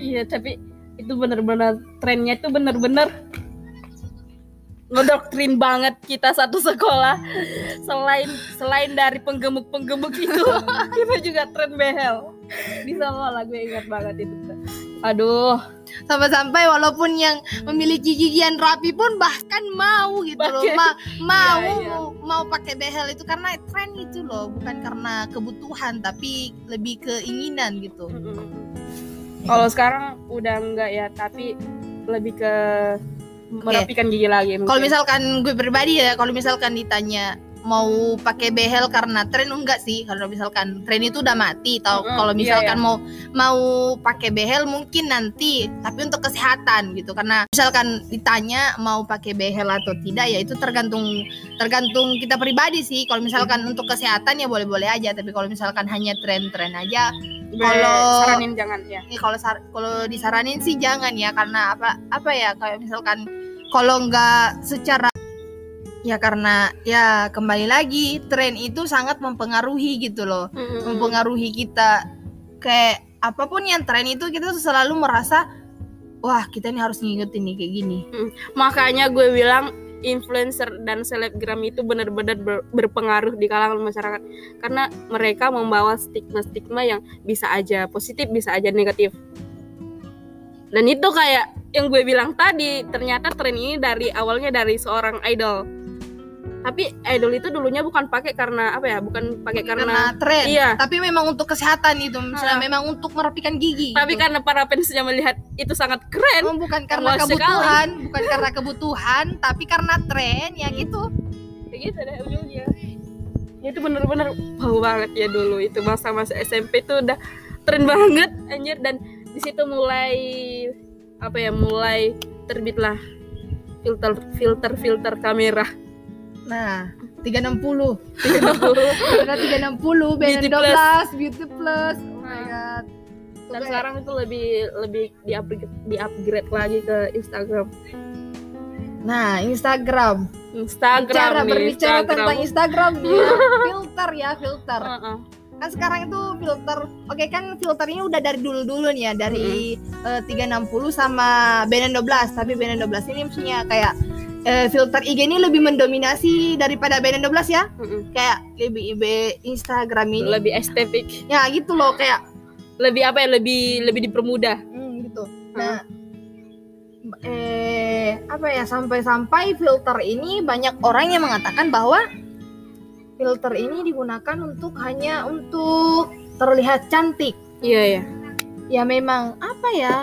Iya, tapi itu bener-bener trennya itu bener-bener ngedoktrin banget kita satu sekolah. Selain selain dari penggemuk-penggemuk itu, kita juga tren behel di sekolah. Gue ingat banget itu. Aduh, sampai-sampai walaupun yang memiliki gigian rapi pun bahkan mau gitu loh. Ma- mau Iya, iya. mau pakai behel itu karena tren itu loh bukan karena kebutuhan tapi lebih keinginan gitu. Kalau sekarang udah enggak ya, tapi lebih ke merapikan gigi lagi. Kalau misalkan gue pribadi ya, kalau misalkan ditanya mau pakai behel karena tren enggak sih? Kalau misalkan tren itu udah mati tau. Mm-mm, kalau iya, misalkan mau mau pakai behel mungkin nanti tapi untuk kesehatan gitu. Karena misalkan ditanya mau pakai behel atau tidak ya itu tergantung tergantung kita pribadi sih. Kalau misalkan untuk kesehatan ya boleh-boleh aja. Tapi kalau misalkan hanya tren-tren aja kalau- saranin jangan ya. ini kalau sar- kalau disaranin sih jangan ya. Karena apa apa ya kayak misalkan kalau nggak secara ya karena ya kembali lagi tren itu sangat mempengaruhi gitu loh. Mempengaruhi kita. Kayak apa pun yang tren itu kita tuh selalu merasa wah kita ini harus ngikutin nih kayak gini. Makanya gue bilang influencer dan selebgram itu benar-benar ber- berpengaruh di kalangan masyarakat. Karena mereka membawa stigma-stigma yang bisa aja positif bisa aja negatif. Dan itu kayak yang gue bilang tadi ternyata tren ini dari awalnya dari seorang idol tapi idol itu dulunya bukan pakai karena apa ya bukan pakai karena, karena, tren iya. tapi memang untuk kesehatan itu misalnya Ah. memang untuk merapikan gigi tapi gitu. karena para fansnya melihat itu sangat keren Oh, bukan karena kebutuhan bukan karena kebutuhan tapi karena tren ya gitu. Kayak gitu deh ujungnya. Ya itu bener-bener wow banget ya dulu itu masa-masa SMP tuh udah tren banget anjir. Dan di situ mulai apa ya mulai terbitlah filter filter filter kamera nah 360 Iya, Karena 360 Beauty BN12 Beauty Plus. Oh my Nah. god. Dan Oke. sekarang itu lebih lebih di upgrade, di upgrade lagi ke Instagram. Nah Instagram. Instagram cara nih, berbicara Instagram. tentang Instagram dia. Filter ya filter. Heeh. kan sekarang itu filter oke kan filternya udah dari dulu dulu nih ya dari eh, 360 sama BN12 tapi BN12 ini maksudnya kayak eh, filter IG ini lebih mendominasi daripada BN12 ya. Mm-mm. kayak lebih IB Instagram ini. Lebih estetik. Ya gitu loh kayak lebih apa ya lebih lebih dipermudah. Hmm, gitu. Nah eh apa ya sampai-sampai filter ini banyak orang yang mengatakan bahwa filter ini digunakan untuk hanya untuk terlihat cantik. Iya ya ya memang apa ya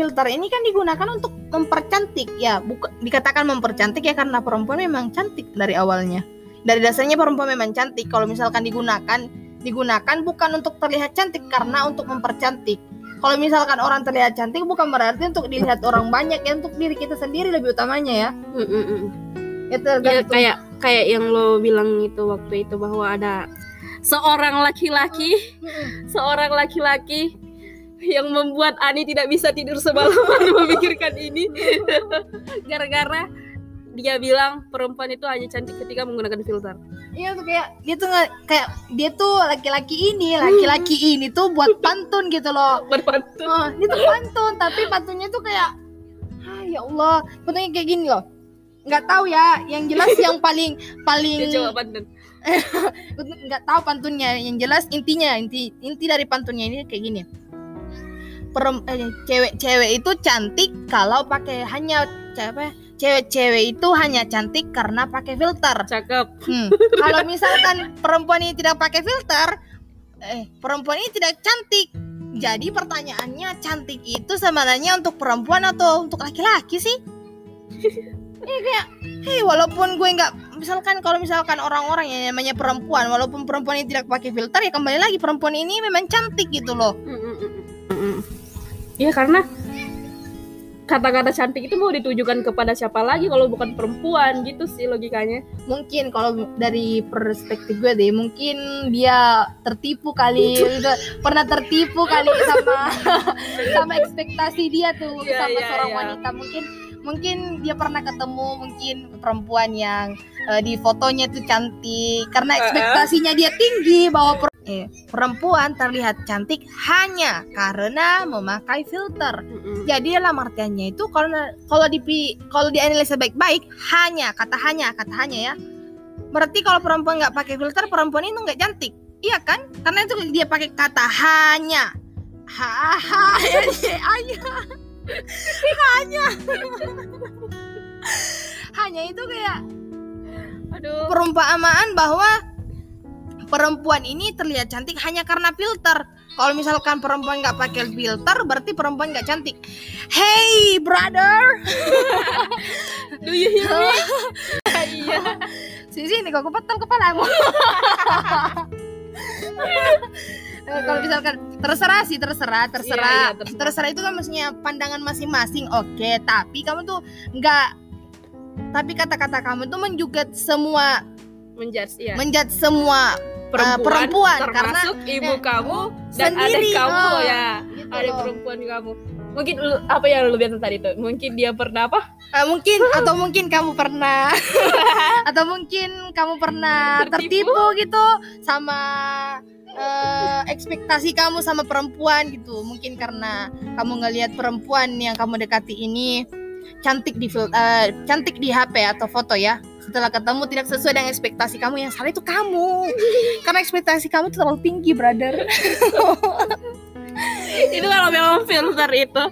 filter ini kan digunakan untuk mempercantik ya bukan dikatakan mempercantik ya karena perempuan memang cantik dari awalnya. Dari dasarnya perempuan memang cantik. Kalau misalkan digunakan digunakan bukan untuk terlihat cantik karena untuk mempercantik. Kalau misalkan orang terlihat cantik bukan berarti untuk dilihat orang banyak ya untuk diri kita sendiri lebih utamanya ya. Mm-mm-mm. ya Ya, tergantung. kayak kayak yang lo bilang itu waktu itu bahwa ada seorang laki-laki. Seorang laki-laki yang membuat Ani tidak bisa tidur semalaman memikirkan ini gara-gara dia bilang perempuan itu hanya cantik ketika menggunakan filter. Iya tuh kayak dia tuh kayak dia tuh laki-laki ini laki-laki ini tuh buat pantun gitu loh Berpantun. Oh, dia tuh pantun, tapi pantunnya tuh kayak ah ya Allah, pantunnya kayak gini loh. Nggak tahu ya, yang jelas yang paling paling Dia coba pantun. nggak tahu pantunnya, yang jelas intinya inti inti dari pantunnya ini kayak gini. Perem, eh, cewek-cewek itu cantik kalau pakai hanya ce- apa ya, cewek-cewek itu hanya cantik karena pakai filter. Cakep. Hmm. Kalau misalkan perempuan ini tidak pakai filter, eh perempuan ini tidak cantik. Jadi pertanyaannya cantik itu sebenarnya untuk perempuan atau untuk laki-laki sih? Ini kayak, hei walaupun gue nggak, misalkan kalau misalkan orang-orang yang namanya perempuan, walaupun perempuan ini tidak pakai filter ya kembali lagi perempuan ini memang cantik gitu loh. Iya karena kata-kata cantik itu mau ditujukan kepada siapa lagi kalau bukan perempuan gitu sih logikanya. Mungkin kalau dari perspektif gue deh, mungkin dia tertipu kali, pernah tertipu kali sama sama ekspektasi dia tuh Iya, sama iya, seorang iya. wanita. Mungkin mungkin dia pernah ketemu mungkin perempuan yang eh, di fotonya tuh cantik karena ekspektasinya dia tinggi bahwa per- eh, perempuan terlihat cantik hanya karena memakai filter. Jadi dalam artiannya itu kalau kalau di kalau dianalisa baik-baik hanya kata hanya kata hanya ya. Berarti kalau perempuan nggak pakai filter perempuan itu nggak cantik. Iya kan? Karena itu dia pakai kata hanya. Haha, hanya. hanya. hanya itu kayak Aduh. perumpamaan bahwa perempuan ini terlihat cantik hanya karena filter. Kalau misalkan perempuan nggak pakai filter, berarti perempuan nggak cantik. Hey brother, Do you hear me? Iya. sisi ini kok kepetel kepalamu. Eh, kalau misalkan terserah sih terserah terserah Iya, iya, terserah. terserah itu kan maksudnya pandangan masing-masing oke tapi kamu tuh nggak tapi kata-kata kamu tuh menjugat semua Menjudge ya. menjat semua perempuan, perempuan, termasuk karena- ibu eh, kamu dan sendiri, adik kamu oh, ya. gitu Adik loh. perempuan kamu. Mungkin apa yang lu bilang tadi tuh? Mungkin dia pernah apa? Eh, mungkin atau mungkin kamu pernah atau mungkin kamu pernah Tertipu? tertipu, gitu sama eh, ekspektasi kamu sama perempuan gitu mungkin karena kamu ngelihat perempuan yang kamu dekati ini cantik di eh, cantik di HP atau foto ya setelah ketemu tidak sesuai dengan ekspektasi kamu yang salah itu kamu karena ekspektasi kamu terlalu tinggi brother itu kalau memang filter itu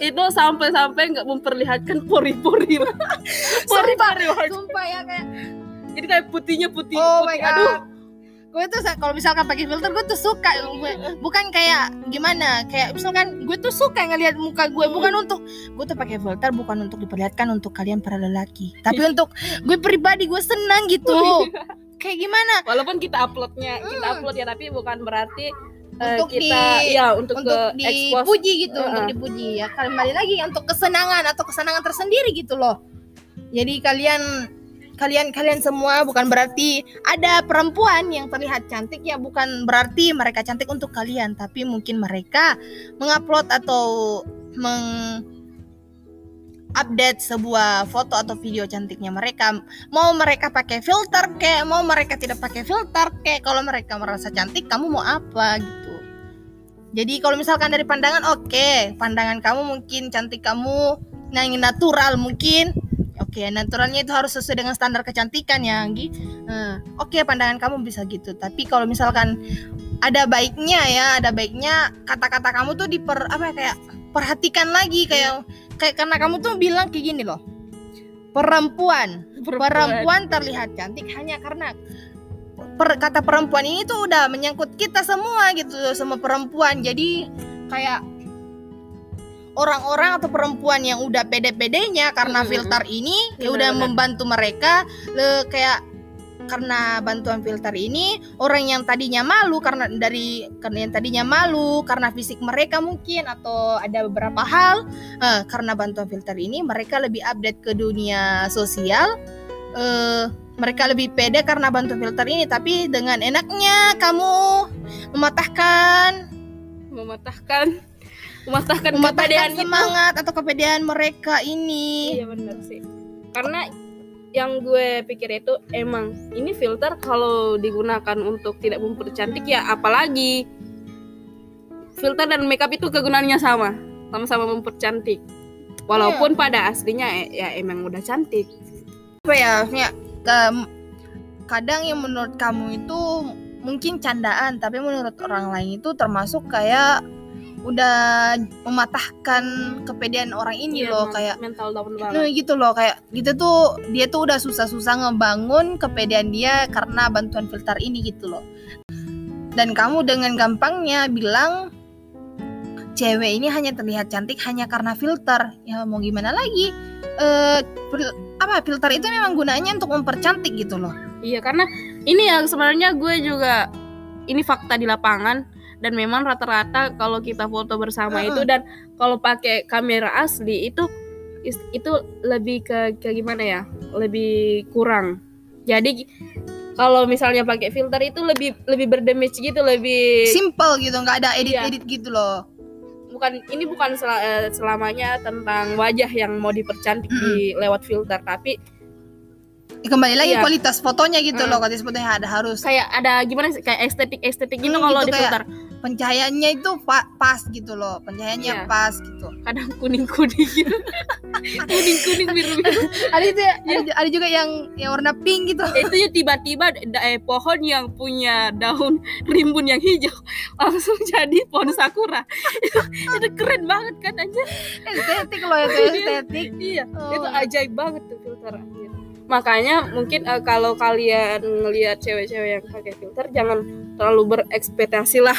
itu sampai-sampai nggak memperlihatkan pori-pori sumpah pori-pori sumpah ya kayak jadi kayak putihnya putih Oh my putih god. aduh Gue tuh kalau misalkan pakai filter gue tuh suka gue. Bukan kayak gimana kayak misalkan gue tuh suka ngelihat muka gue. Bukan untuk gue tuh pakai filter bukan untuk diperlihatkan untuk kalian para lelaki. Tapi untuk gue pribadi gue senang gitu. Kayak gimana? Walaupun kita uploadnya kita Hmm. upload ya tapi bukan berarti Untuk kita di- ya untuk, untuk ke expose. dipuji gitu Heeh. untuk dipuji. Ya kembali lagi untuk kesenangan atau kesenangan tersendiri gitu loh. Jadi kalian kalian kalian semua bukan berarti ada perempuan yang terlihat cantik. Ya bukan berarti mereka cantik untuk kalian. Tapi mungkin mereka mengupload atau meng update sebuah foto atau video cantiknya mereka. Mau mereka pakai filter kayak mau mereka tidak pakai filter kayak kalau mereka merasa cantik kamu mau apa gitu. Jadi kalau misalkan dari pandangan oke pandangan kamu mungkin cantik kamu yang natural mungkin. Oke oke naturalnya itu harus sesuai dengan standar kecantikan ya Anggi. Eh, oke pandangan kamu bisa gitu. Tapi kalau misalkan ada baiknya ya ada baiknya kata-kata kamu tuh diper apa ya kayak perhatikan lagi kayak kayak karena kamu tuh bilang kayak gini loh. Perempuan perempuan. terlihat cantik hanya karena per- kata perempuan ini tuh udah menyangkut kita semua gitu sama perempuan. Jadi kayak orang-orang atau perempuan yang udah pede-pedenya karena filter ini ya udah membantu mereka le, kayak karena bantuan filter ini orang yang tadinya malu karena dari karena yang tadinya malu karena fisik mereka mungkin atau ada beberapa hal eh, karena bantuan filter ini mereka lebih update ke dunia sosial eh, mereka lebih pede karena bantuan filter ini tapi dengan enaknya kamu mematahkan mematahkan mematahkan, mematahkan kepedean itu. semangat atau kepedean mereka ini Iya benar sih. Karena yang gue pikir itu emang ini filter kalau digunakan untuk tidak mempercantik ya apalagi filter dan makeup itu kegunaannya sama, sama-sama mempercantik. Walaupun pada aslinya eh, ya emang udah cantik. apa ya maksudnya em, kadang yang menurut kamu itu mungkin candaan tapi menurut orang lain itu termasuk kayak udah mematahkan kepedean orang ini Iya, loh kayak mental down Nah, banget. gitu loh kayak gitu tuh dia tuh udah susah-susah ngebangun kepedean dia karena bantuan filter ini gitu loh. Dan kamu dengan gampangnya bilang cewek ini hanya terlihat cantik hanya karena filter. Ya mau gimana lagi? Eh apa filter itu memang gunanya untuk mempercantik gitu loh. Iya karena ini yang sebenarnya gue juga ini fakta di lapangan dan memang rata-rata kalau kita foto bersama itu dan kalau pakai kamera asli itu itu lebih ke ke gimana ya? Lebih kurang. Jadi kalau misalnya pakai filter itu lebih lebih berdamage gitu lebih simple gitu nggak ada Iya. edit-edit gitu loh. Bukan ini bukan sel- eh, selamanya tentang wajah yang mau dipercantik di lewat filter tapi kembali lagi Iya. kualitas fotonya gitu Mm. loh kualitas fotonya ada harus kayak ada gimana sih kayak estetik estetik gitu Hmm, kalau gitu di kayak- filter pencahayaannya itu pa- pas gitu loh pencahayaannya Iya. pas gitu kadang kuning kuning gitu kuning kuning biru biru ada itu ya, Iya. ada, ada juga yang yang warna pink gitu itu ya tiba-tiba eh, pohon yang punya daun rimbun yang hijau langsung jadi pohon sakura itu, itu keren banget kan aja estetik loh itu Iya. estetik iya Oh. itu ajaib banget tuh filter anjir. Makanya mungkin eh, kalau kalian ngelihat cewek-cewek yang pakai filter jangan terlalu berekspektasi lah.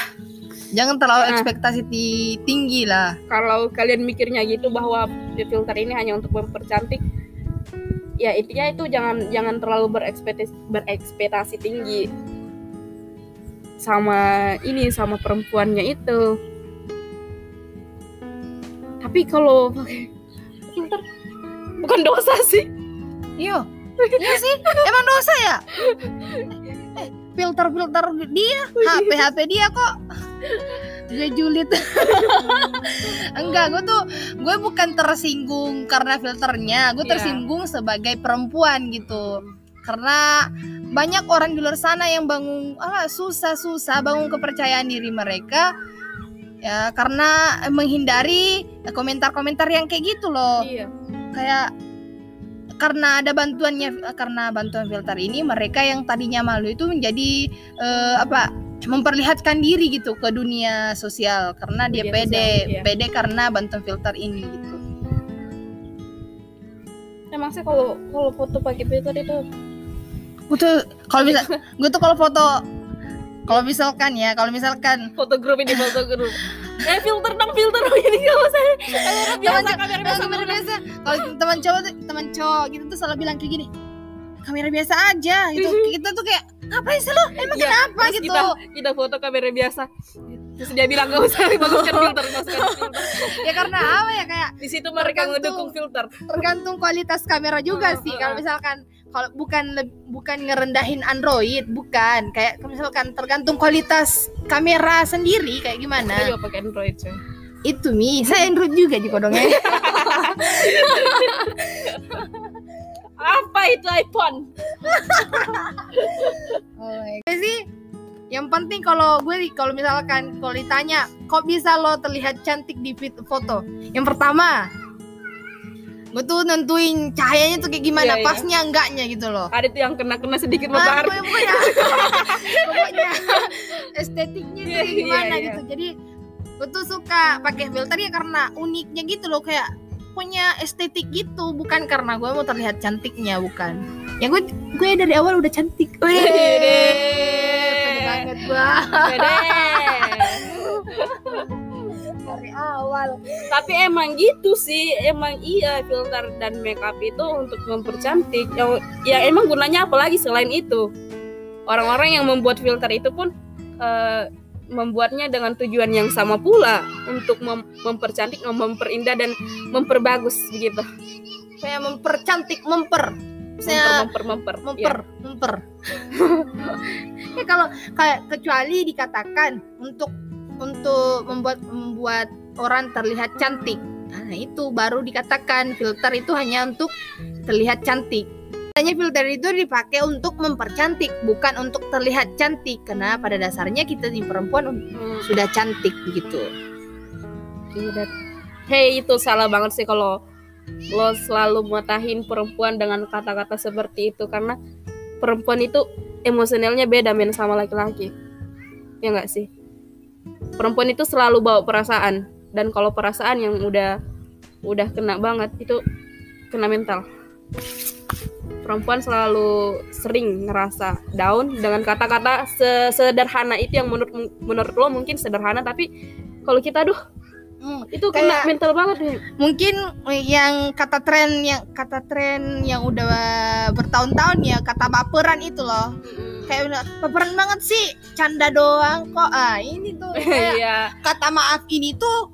Jangan terlalu Nah. ekspektasi ti- tinggi lah. Kalau kalian mikirnya gitu bahwa filter ini hanya untuk mempercantik ya intinya itu jangan jangan terlalu berekspektasi berekspektasi tinggi sama ini sama perempuannya itu. Tapi kalau pakai filter bukan dosa sih. Iya iya sih emang dosa ya? Eh filter filter dia HP HP dia kok. Dia julid. Enggak gue tuh gue bukan tersinggung karena filternya. Gue Iya. tersinggung sebagai perempuan gitu. Karena banyak orang di luar sana yang bangun ah susah-susah bangun kepercayaan diri mereka ya karena menghindari komentar-komentar yang kayak gitu loh. Iya. Kayak karena ada bantuannya karena bantuan filter ini mereka yang tadinya malu itu menjadi eh, apa memperlihatkan diri gitu ke dunia sosial. Karena dia pede sosial, iya. pede karena bantuan filter ini gitu. Emang sih kalau kalau foto pakai filter itu? Gue tuh kalau bisa gue tuh kalau foto kalau misalkan ya kalau misalkan foto grup ini foto grup eh filter dong filter. Ini kalau saya. Kamera biasa kamera biasa kamera biasa. Kalau teman cowok tuh teman cowok gitu tuh selalu bilang kayak gini kamera biasa aja. Gitu. Kita tuh kayak ngapain sih lo emang Iya, kenapa? terus gitu. kita kita foto kamera biasa. Terus dia bilang gak usah baguskan filter baguskan filter. Ya karena apa ya? Kayak di situ mereka ngedukung filter. tergantung kualitas kamera juga sih kalau misalkan kalau bukan bukan ngerendahin Android bukan. Kayak misalkan tergantung kualitas kamera sendiri kayak saya gimana juga pakai android coy itu mi. Saya Android juga di kodongnya. Apa itu iPhone? Oh, sih yang penting kalau gue kalau misalkan kalau ditanya kok bisa lo terlihat cantik di foto? Yang pertama gue tuh nentuin cahayanya tuh kayak gimana Iya, iya. pasnya enggaknya gitu loh. Ada tuh yang kena-kena sedikit Ah, matahari pokoknya, pokoknya, pokoknya. Estetiknya tuh Iya, kayak gimana iya, iya. gitu. Jadi gue tuh suka pakai filter ya karena uniknya gitu loh kayak punya estetik gitu. Bukan karena gue mau terlihat cantiknya bukan. Ya gue gue dari awal udah cantik. Wih, pede banget gua awal. Tapi emang gitu sih emang iya filter dan makeup itu untuk mempercantik. Yang ya emang gunanya apa lagi selain itu? Orang-orang yang membuat filter itu pun eh, membuatnya dengan tujuan yang sama pula untuk mem- mempercantik memperindah dan memperbagus begitu kayak mempercantik memper. Saya memper memper memper, memper memper. Ya kalau kayak kecuali dikatakan untuk untuk membuat membuat orang terlihat cantik. Nah itu baru dikatakan filter itu hanya untuk terlihat cantik. Hanya filter itu dipakai untuk mempercantik bukan untuk terlihat cantik. Karena pada dasarnya kita di perempuan sudah cantik begitu. Hei itu salah banget sih kalau lo selalu matahin perempuan dengan kata-kata seperti itu. Karena perempuan itu emosionalnya beda men sama laki-laki. Ya nggak sih? Perempuan itu selalu bawa perasaan dan kalau perasaan yang udah udah kena banget itu kena mental. Perempuan selalu sering ngerasa down dengan kata-kata se- sederhana itu yang menurut menurut lo mungkin sederhana tapi kalau kita aduh Hmm, itu kena Kayak- mental banget nih mungkin yang kata tren yang kata tren yang udah bertahun-tahun ya kata baperan itu loh. Kayak udah baperan banget sih canda doang kok. Ah ini tuh kayak iya kata maaf ini tuh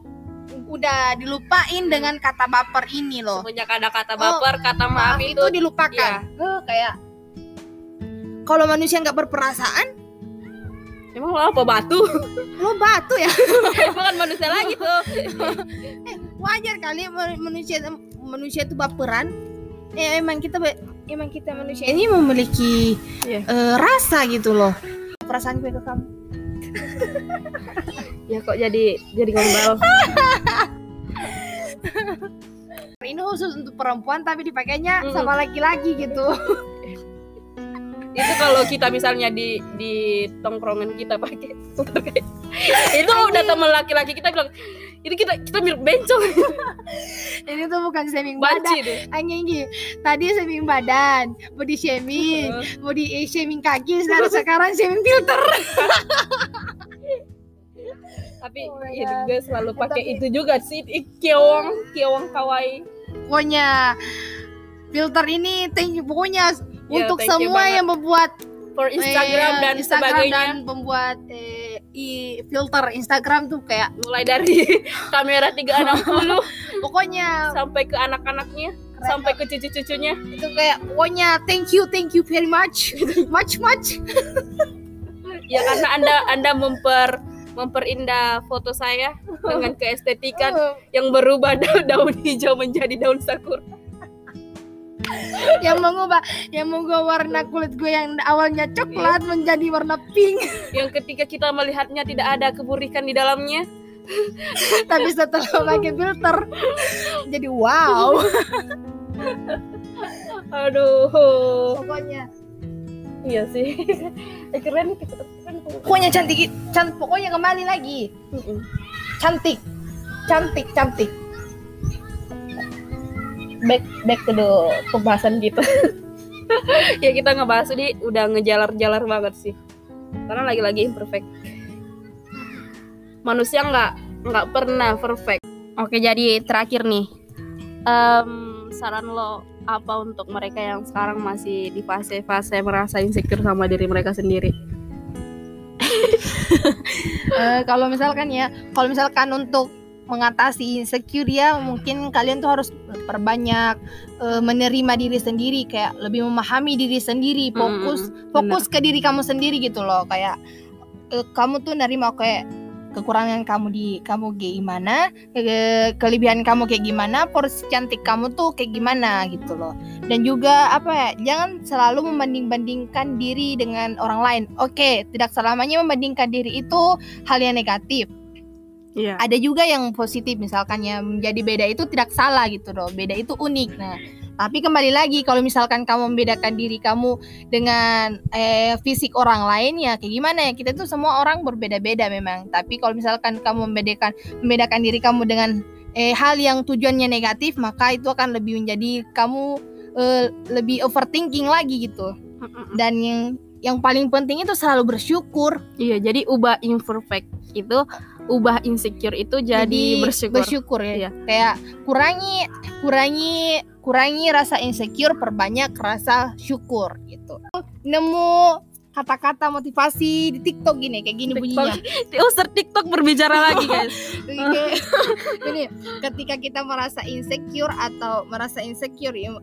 udah dilupain dengan kata baper ini loh. Semenjak ada kata baper kata maaf, maaf itu itu dilupakan. Eh, kayak kalau manusia nggak berperasaan emang lo apa batu? lo batu ya? Bukan manusia lagi tuh. Wajar kali ma- manusia manusia itu baperan. Eh, emang kita emang kita manusia ini memiliki Iya. eh, rasa gitu loh. Perasaan gue ke kamu ya kok jadi jadi gombal ini khusus untuk perempuan tapi dipakainya Mm-mm. sama laki-laki gitu. Itu kalau kita misalnya di di tongkrongan kita pakai itu udah teman laki-laki kita bilang ini kita kita mirip bencong. Ini tuh bukan shaming badan. ini tadi shaming badan body shaming body shaming kaki sekarang sekarang shaming filter. Tapi Oh ya juga selalu pakai tapi- itu juga sih Ih, kiawang kiawang kawaii pokoknya filter ini thank you pokoknya Ya, untuk semua banget. yang membuat for Instagram eh, dan Instagram sebagainya. dan pembuat eh, i filter Instagram tuh kayak mulai dari kamera 360 pokoknya sampai ke anak-anaknya sampai ke cucu-cucunya. Itu kayak pokoknya thank you thank you very much. Much much. Ya karena anda anda memper memperindah foto saya dengan keestetikan yang berubah da- daun hijau menjadi daun sakura yang mengubah yang mengubah warna kulit gue yang awalnya coklat menjadi warna pink. Yang ketika kita melihatnya tidak ada keburikan di dalamnya. Tapi setelah pakai filter jadi wow. Aduh. Pokoknya. Iya sih. Eh, keren keren pokoknya cantik cantik. Pokoknya kembali lagi. Cantik. Cantik cantik back back ke the pembahasan kita ya kita ngebahas ini udah ngejalar-jalar banget sih. Karena lagi-lagi imperfect. Manusia nggak nggak pernah perfect. Oke jadi terakhir nih. Em, saran lo apa untuk mereka yang sekarang masih di fase-fase merasa insecure sama diri mereka sendiri? Eh, kalau misalkan ya kalau misalkan untuk mengatasi insecure ya mungkin kalian tuh harus perbanyak eh, menerima diri sendiri kayak lebih memahami diri sendiri fokus fokus ke diri kamu sendiri gitu loh kayak eh, kamu tuh nerima kayak kekurangan kamu di kamu kayak gimana ke- kelebihan kamu kayak gimana porsi cantik kamu tuh kayak gimana gitu loh. Dan juga apa ya jangan selalu membanding-bandingkan diri dengan orang lain. Oke tidak selamanya membandingkan diri itu hal yang negatif Iya. ada juga yang positif misalkan ya menjadi beda itu tidak salah gitu loh. Beda itu unik. Nah tapi kembali lagi kalau misalkan kamu membedakan diri kamu dengan eh, fisik orang lain ya kayak gimana ya? Kita tuh semua orang berbeda-beda memang. Tapi kalau misalkan kamu membedakan membedakan diri kamu dengan eh, hal yang tujuannya negatif maka itu akan lebih menjadi kamu eh, lebih overthinking lagi gitu. Dan yang yang paling penting itu selalu bersyukur. Iya, jadi ubah imperfect itu ubah insecure itu jadi, bersyukur. ya Iya. kayak kurangi kurangi kurangi rasa insecure perbanyak rasa syukur gitu nemu kata-kata motivasi di TikTok gini kayak gini bunyinya User TikTok berbicara lagi, guys. Kayak- Gini, ketika kita merasa insecure atau merasa insecure em,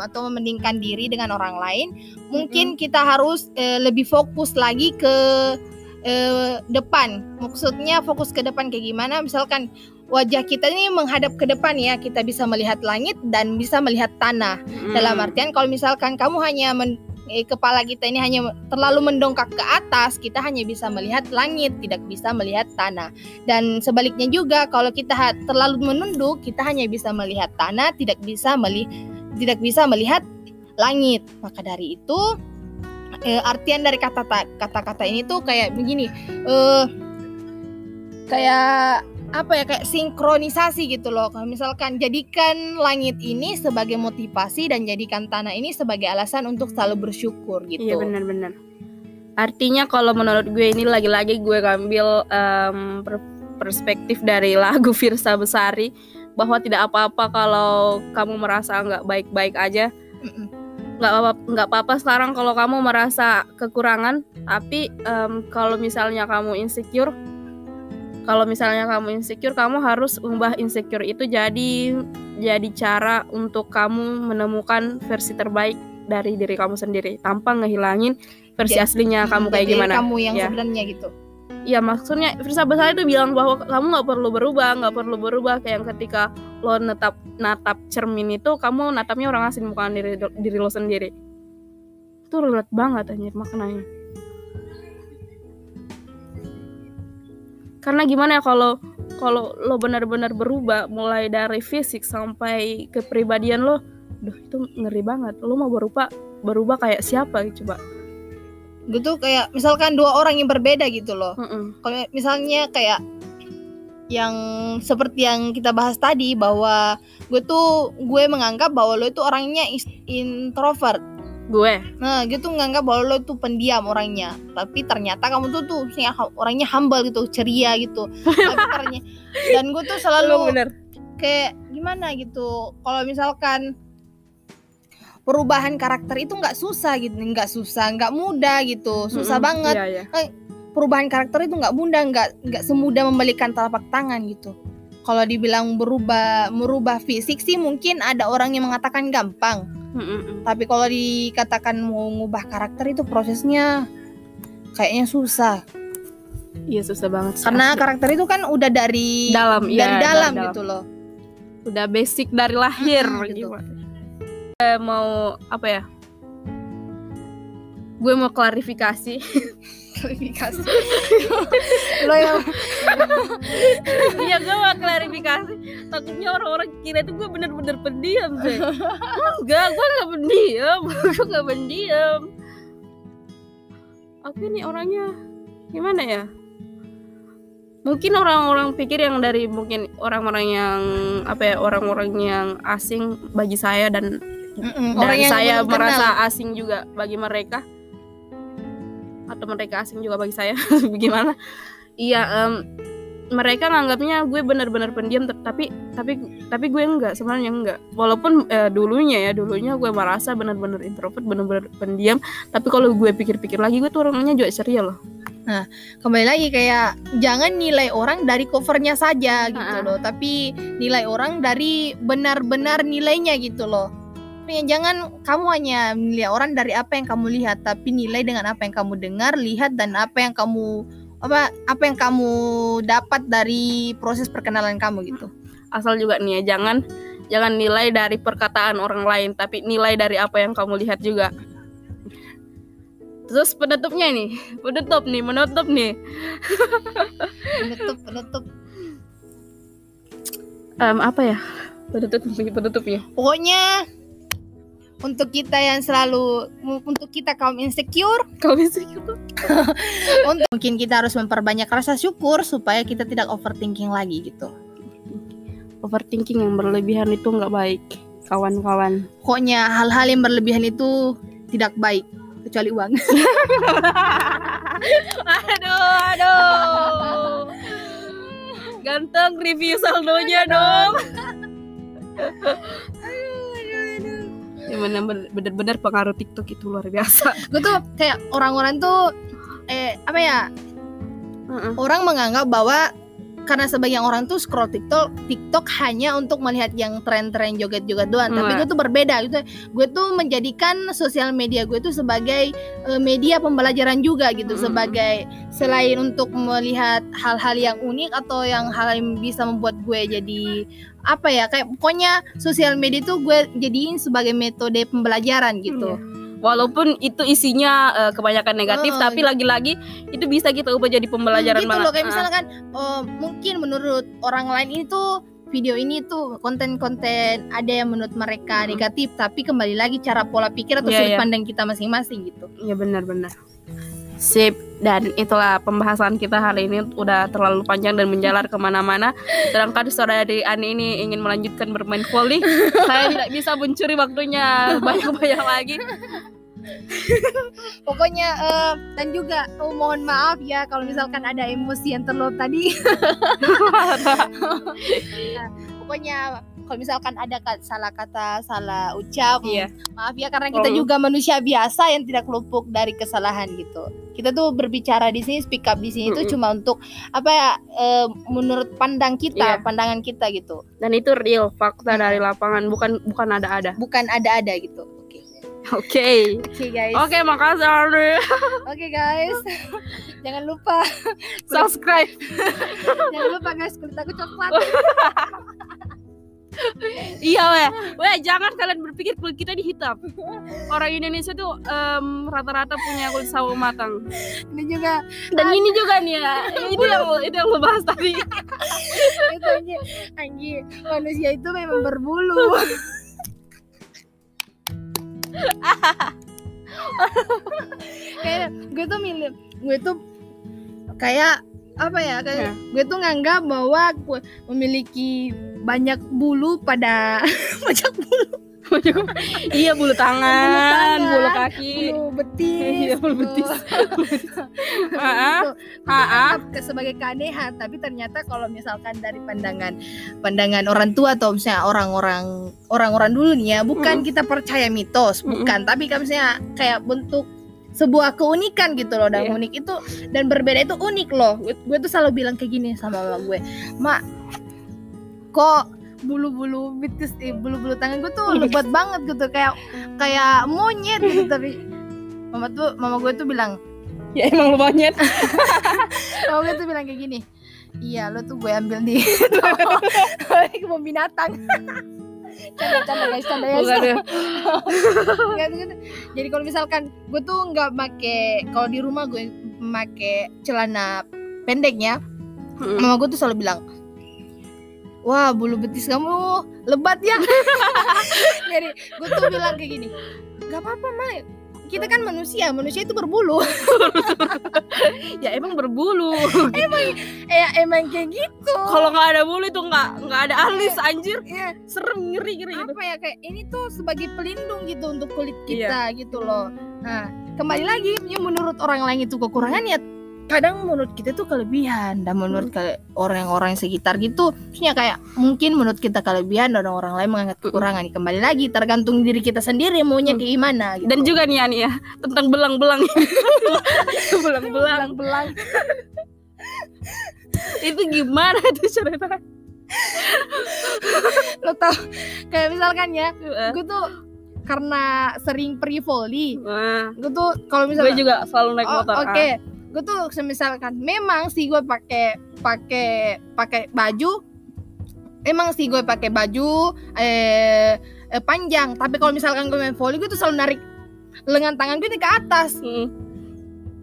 atau membandingkan diri dengan orang lain, mungkin kita harus eh, lebih fokus lagi ke eh, depan. Maksudnya fokus ke depan kayak gimana? Misalkan wajah kita ini menghadap ke depan ya, kita bisa melihat langit dan bisa melihat tanah. Dalam Hmm. artian kalau misalkan kamu hanya men- eh, kepala kita ini hanya terlalu mendongkak ke atas, kita hanya bisa melihat langit, tidak bisa melihat tanah. Dan sebaliknya juga kalau kita terlalu menunduk, kita hanya bisa melihat tanah, tidak bisa meli tidak bisa melihat langit. Maka dari itu eh, artian dari kata kata-kata ini tuh kayak begini, eh kayak apa ya kayak sinkronisasi gitu loh. Kalau misalkan jadikan langit ini sebagai motivasi dan jadikan tanah ini sebagai alasan untuk selalu bersyukur gitu. Iya benar-benar. Artinya kalau menurut gue ini lagi-lagi gue ngambil per- perspektif dari lagu Firsa Besari bahwa tidak apa-apa kalau kamu merasa nggak baik-baik aja. Nggak apa nggak apa-apa sekarang kalau kamu merasa kekurangan. Tapi em, kalau misalnya kamu insecure, kalau misalnya kamu insecure, kamu harus ubah insecure itu jadi jadi cara untuk kamu menemukan versi terbaik dari diri kamu sendiri tanpa ngehilangin versi Ja- aslinya kamu kayak Jadi gimana. Kamu yang Ya. sebenarnya gitu. Ya maksudnya Firsa Besari itu bilang bahwa kamu nggak perlu berubah, nggak perlu berubah kayak yang ketika lo netap natap cermin itu kamu natapnya orang asing bukan diri diri lo sendiri. Itu relate banget anjir maknanya. Karena gimana ya kalau kalau lo benar-benar berubah mulai dari fisik sampai kepribadian lo, duh itu ngeri banget. Lo mau berubah berubah kayak siapa coba? Gitu kayak misalkan dua orang yang berbeda gitu loh. Mm-mm. Kalau misalnya kayak yang seperti yang kita bahas tadi bahwa gue tuh gue menganggap bahwa lo itu orangnya introvert. Gue. Nah, gitu menganggap bahwa lo itu pendiam orangnya. Tapi ternyata kamu tuh tuh orangnya humble gitu, ceria gitu. Tapi ternyata dan gue tuh selalu bener. kayak gimana gitu. Kalau misalkan perubahan karakter itu nggak susah gitu, nggak susah, nggak mudah gitu, susah Mm-mm. banget. Iya, iya. Perubahan karakter itu nggak mudah, nggak nggak semudah membalikan telapak tangan gitu. Kalau dibilang berubah merubah fisik sih mungkin ada orang yang mengatakan gampang. Mm-mm. Tapi kalau dikatakan mau ngubah karakter itu prosesnya kayaknya susah. Iya susah banget Karena asli. karakter itu kan udah dari dalam dari iya, dalam dari gitu loh. udah basic dari lahir Mm-mm, gitu. gimana. Eh, mau apa ya? Gue mau klarifikasi. Klarifikasi. lo yang iya gue mau klarifikasi. Takutnya orang-orang kira itu gue bener-bener pendiam sih enggak gue nggak pendiam. Gue nggak pendiam. Aku ini orangnya gimana ya? Mungkin orang-orang pikir yang dari mungkin orang-orang yang apa ya orang-orang yang asing bagi saya dan Mm-mm, dan yang saya merasa kenal. asing juga bagi mereka. Atau mereka asing juga bagi saya. Gimana? Iya em, mereka nganggapnya gue benar-benar pendiam tapi tapi tapi gue enggak sebenarnya enggak. Walaupun eh, dulunya ya dulunya gue merasa benar-benar introvert benar-benar pendiam. Tapi kalau gue pikir-pikir lagi gue tuh orangnya juga ceria loh kembali lagi kayak jangan nilai orang dari covernya saja gitu Ha-ha. loh. Tapi nilai orang dari benar-benar nilainya gitu loh Ya, jangan kamu hanya nilai orang dari apa yang kamu lihat tapi nilai dengan apa yang kamu dengar lihat dan apa yang kamu apa apa yang kamu dapat dari proses perkenalan kamu gitu. Asal juga nih ya jangan jangan nilai dari perkataan orang lain tapi nilai dari apa yang kamu lihat juga. Terus penutupnya nih penutup nih menutup nih. Penutup penutup. Em, apa ya? Penutupnya penutupnya. Pokoknya untuk kita yang selalu untuk kita kaum insecure. Bisa gitu untuk mungkin kita harus memperbanyak rasa syukur supaya kita tidak overthinking lagi gitu. Overthinking yang berlebihan itu nggak baik kawan-kawan. Pokoknya hal-hal yang berlebihan itu tidak baik kecuali uang. Aduh aduh. Ganteng review saldonya dong bener-bener pengaruh TikTok itu luar biasa. Gue tuh kayak orang-orang tuh eh apa ya? Orang menganggap bahwa karena sebagian orang tuh scroll TikTok TikTok hanya untuk melihat yang tren-tren joget-joget doang. Tapi Iya. gue tuh berbeda gitu. Gue tuh menjadikan sosial media gue tuh sebagai eh, media pembelajaran juga gitu. Mm. sebagai selain untuk melihat hal-hal yang unik atau yang hal yang bisa membuat gue jadi apa ya kayak pokoknya sosial media tuh gue jadiin sebagai metode pembelajaran gitu Iya. walaupun itu isinya eh, kebanyakan negatif Oh, tapi lagi-lagi itu bisa kita ubah jadi pembelajaran gitu banget loh kayak Ah. misalkan oh, mungkin menurut orang lain ini tuh video ini tuh konten-konten ada yang menurut mereka Mm. negatif tapi kembali lagi cara pola pikir atau Iya, sudut iya. pandang kita masing-masing gitu Iya benar-benar. Sip dan itulah pembahasan kita hari ini udah terlalu panjang dan menjalar ke mana-mana. Sedangkan saudari Ani ini ingin melanjutkan bermain volley, saya tidak bisa mencuri waktunya banyak-banyak lagi. pokoknya eh, dan juga oh, mohon maaf ya kalau misalkan ada emosi yang terlalu tadi Nah, pokoknya kalau misalkan ada salah kata salah ucap Iya. maaf ya karena kita Oh. juga manusia biasa yang tidak luput dari kesalahan gitu kita tuh berbicara di sini speak up di sini itu Mm-mm. cuma untuk apa ya eh, menurut pandang kita Iya. pandangan kita gitu Dan itu real fakta dari lapangan, bukan bukan ada-ada. bukan ada-ada gitu oke Oke. oke guys Oke, makasih Ardi. oke guys jangan lupa Subscribe. jangan lupa guys kulit aku coklat Iya weh, weh jangan kalian berpikir kulit kita ini hitam. Orang Indonesia tuh em, rata-rata punya kulit sawo matang. ini juga Dan ini juga nih ya, itu yang itu yang lo bahas tadi. itu Anggi, Anggi manusia itu memang berbulu kayak gue tuh milih gue tuh kayak apa ya kayak Ya. gue tuh nganggap bahwa gue memiliki banyak bulu pada banyak iya bulu tangan, tangan, bulu kaki. bulu betis Iya, bulu gitu. betis. Ah, Gitu. ke sebagai keanehan tapi ternyata kalau misalkan dari pandangan pandangan orang tua atau misalnya orang-orang orang-orang dulu nih ya bukan kita percaya mitos bukan tapi kan misalnya kayak bentuk sebuah keunikan gitu loh dan Iya. unik itu dan berbeda itu unik loh. Gue, gue tuh selalu bilang kayak gini sama mama gue mak kok bulu-bulu betis eh, bulu-bulu tangan gue tuh lebat banget gitu kayak kayak monyet gitu. Tapi mama tuh mama gue tuh bilang Ya emang lu monyet. Kalau gue tuh bilang kayak gini Iya lo tuh gue ambil di kebun binatang Canda-canda guys Canda ya. Nggak, gitu. Jadi kalau misalkan Gue tuh nggak make Kalau di rumah gue make celana pendeknya Mm. Mama gue tuh selalu bilang Wah bulu betis kamu lebat ya Jadi gue tuh bilang kayak gini Gak apa-apa Ma kita kan manusia, manusia itu berbulu. Ya emang berbulu. eh emang kayak gitu. Kalau nggak ada bulu itu nggak nggak ada alis anjir. Iya, Serem ngeri ngeri gitu. apa ya kayak ini tuh sebagai pelindung gitu untuk kulit kita gitu loh. Nah, kembali lagi ya menurut orang lain itu kekurangan ya kadang menurut kita tuh kelebihan dan menurut kal- orang-orang sekitar gitu maksudnya kayak mungkin menurut kita kelebihan dan orang lain menganggap kekurangan kembali lagi tergantung diri kita sendiri maunya kayak gimana gitu. Dan juga nih Ani ya tentang belang-belang. belang-belang belang itu gimana tuh ceritanya? lo tau kayak misalkan ya gue tuh karena sering pergi volley gue tuh kalau gue misalnya juga selalu naik Oh, motor. Oke, ah. Gue tuh misalkan memang sih gue pakai pakai pakai baju, emang sih gue pakai baju eh, eh, panjang. Tapi kalau misalkan gue main volley, gue tuh selalu narik lengan tangan gue ke atas, Mm.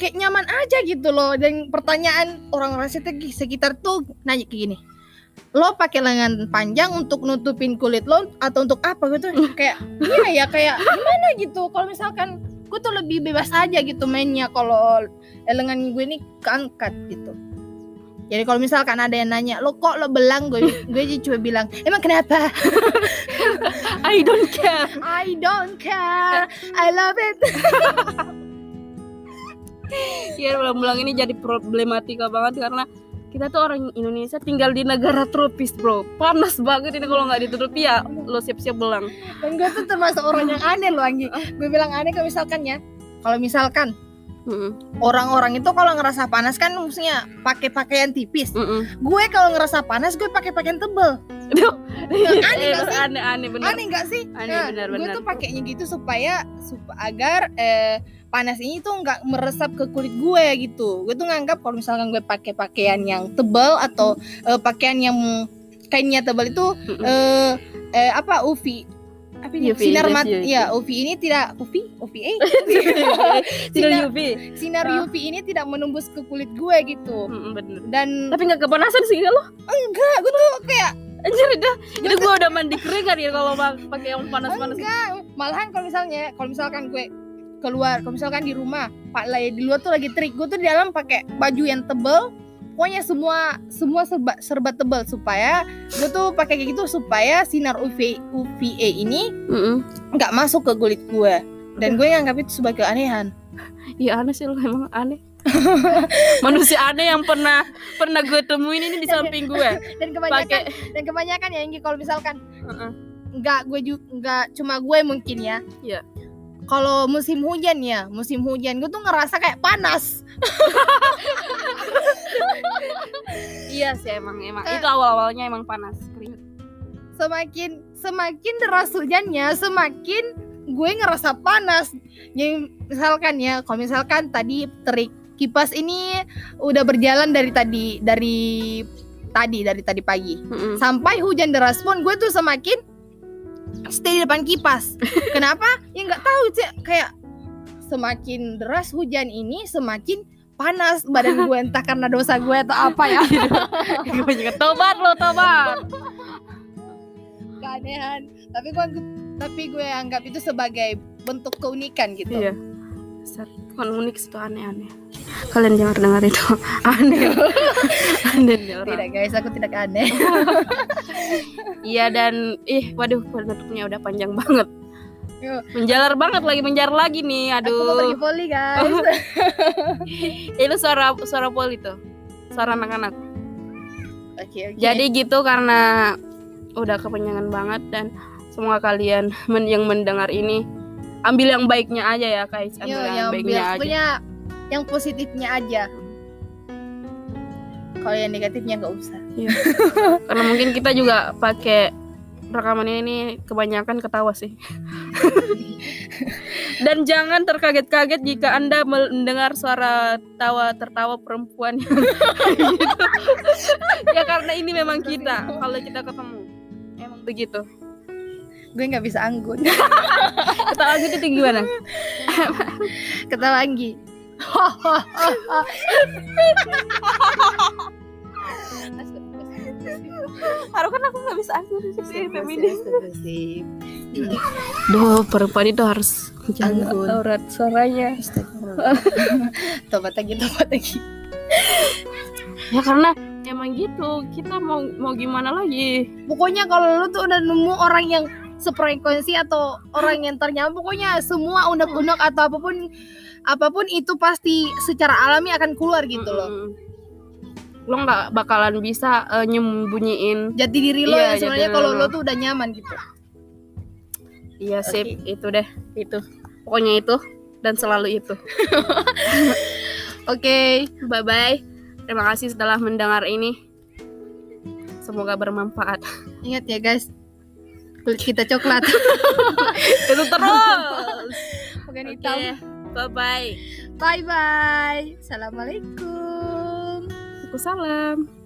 kayak nyaman aja gitu loh. Dan pertanyaan orang-orang sekitar- sekitar tuh nanya kayak gini, lo pakai lengan panjang untuk nutupin kulit lo atau untuk apa gitu kayak iya ya kayak gimana gitu kalau misalkan gue tuh lebih bebas aja gitu mainnya kalau lengan gue ini keangkat gitu. Jadi kalau misalkan ada yang nanya lo kok lo belang? Gue gue aja cuma bilang emang kenapa? I don't care. I don't care. I love it. Iya belang-belang ini jadi problematika banget karena kita tuh orang Indonesia tinggal di negara tropis bro. Panas banget ini kalau nggak ditutupi ya lo siap-siap belang. Dan gue tuh termasuk orang yang aneh loh Anggi. Gue bilang aneh kalau misalkan ya. Kalau misalkan Mm-mm. orang-orang itu kalau ngerasa panas kan maksudnya pakai pakaian tipis. Mm-mm. gue kalau ngerasa panas gue pakai pakaian tebel. Aduh, aneh eh, nggak sih? aneh aneh bener. Aneh nggak sih? Aneh, Nah, benar, gue tuh pakainya gitu supaya sup- agar eh, panas ini tuh nggak meresap ke kulit gue gitu. Gue tuh nganggap kalau misalkan gue pakai pakaian yang tebel atau eh, pakaian yang kainnya tebal itu eh, eh, apa UV apa ini? UV, sinar mat UV. ya UV ini tidak UV UVA Tidak sinar, UV sinar. UV ini tidak menembus ke kulit gue gitu Mm-mm, bener dan tapi nggak kepanasan sih lo enggak gue tuh kayak anjir udah itu gua udah mandi kering kan ya kalau pa- pakai yang panas-panas gitu. enggak malahan kalau misalnya kalau misalkan gue keluar kalau misalkan di rumah pak di luar tuh lagi terik gue tuh di dalam pakai baju yang tebel pokoknya semua semua serba serba tebel supaya gue tuh pakai kayak gitu supaya sinar UV UVA ini nggak masuk ke kulit gue dan gue nganggap itu sebagai keanehan Iya aneh sih lo emang aneh. Manusia aneh yang pernah pernah gue temuin ini di samping gue dan kebanyakan pakai dan kebanyakan ya Inggi kalau misalkan Heeh. nggak gue juga nggak cuma gue mungkin ya. Iya. Kalau musim hujan ya musim hujan gue tuh ngerasa kayak panas iya sih emang emang Eh. itu awal awalnya emang panas keringet semakin semakin deras hujannya semakin gue ngerasa panas jadi misalkan ya kalau misalkan tadi terik kipas ini udah berjalan dari tadi dari tadi dari tadi pagi Mm-mm. sampai hujan deras pun gue tuh semakin stay di depan kipas. Kenapa? Ya nggak tahu sih kayak semakin deras hujan ini semakin panas badan gue entah karena dosa gue atau apa ya. Kebanyakan tobat lo tobat keanehan tapi gue tapi gue anggap itu sebagai bentuk keunikan gitu. Iya bukan unik itu aneh-aneh. Kalian jangan dengar itu. Aneh. Aneh. Orang. tidak guys aku tidak aneh. Iya dan ih waduh penutupnya udah panjang banget. Menjalar banget lagi menjalar lagi nih aku mau pergi aduh volley guys itu suara suara poli tuh? Suara anak-anak? Oke oke. Jadi gitu karena udah kepanjangan banget dan semoga kalian men yang mendengar ini ambil yang baiknya aja ya guys, ambil Yo, yang, yang baiknya aja. punya yang positifnya aja kalau yang negatifnya nggak usah Karena mungkin kita juga pakai rekaman ini kebanyakan ketawa sih. dan jangan terkaget-kaget jika Anda mendengar suara tawa tertawa perempuan gitu. ya karena ini memang kita kalau kita ketemu. Emang begitu. Gue nggak bisa anggun Ketawa gitu tuh gimana? ketawa Anggi Harus kan aku nggak bisa aku sih feminis. Duh, perempuan itu harus Anggun. aurat suaranya. Tobat lagi tobat lagi Ya karena emang gitu. Kita mau mau gimana lagi? pokoknya kalau lu tuh udah nemu orang yang sefrekuensi atau orang yang ternyaman pokoknya semua unek-unek atau apa pun apa pun itu pasti secara alami akan keluar gitu loh Mm-mm. Lo nggak bakalan bisa eh, nyembunyiin. jati diri lo Iya, yang sebenarnya kalau lo lo. tuh udah nyaman gitu Iya sip, itu deh, itu. Pokoknya itu dan selalu itu. oke Bye bye. Terima kasih setelah mendengar ini. Semoga bermanfaat. ingat ya guys kulit kita coklat itu terus. bukan hitam bye bye. bye bye assalamualaikum Waalaikumsalam.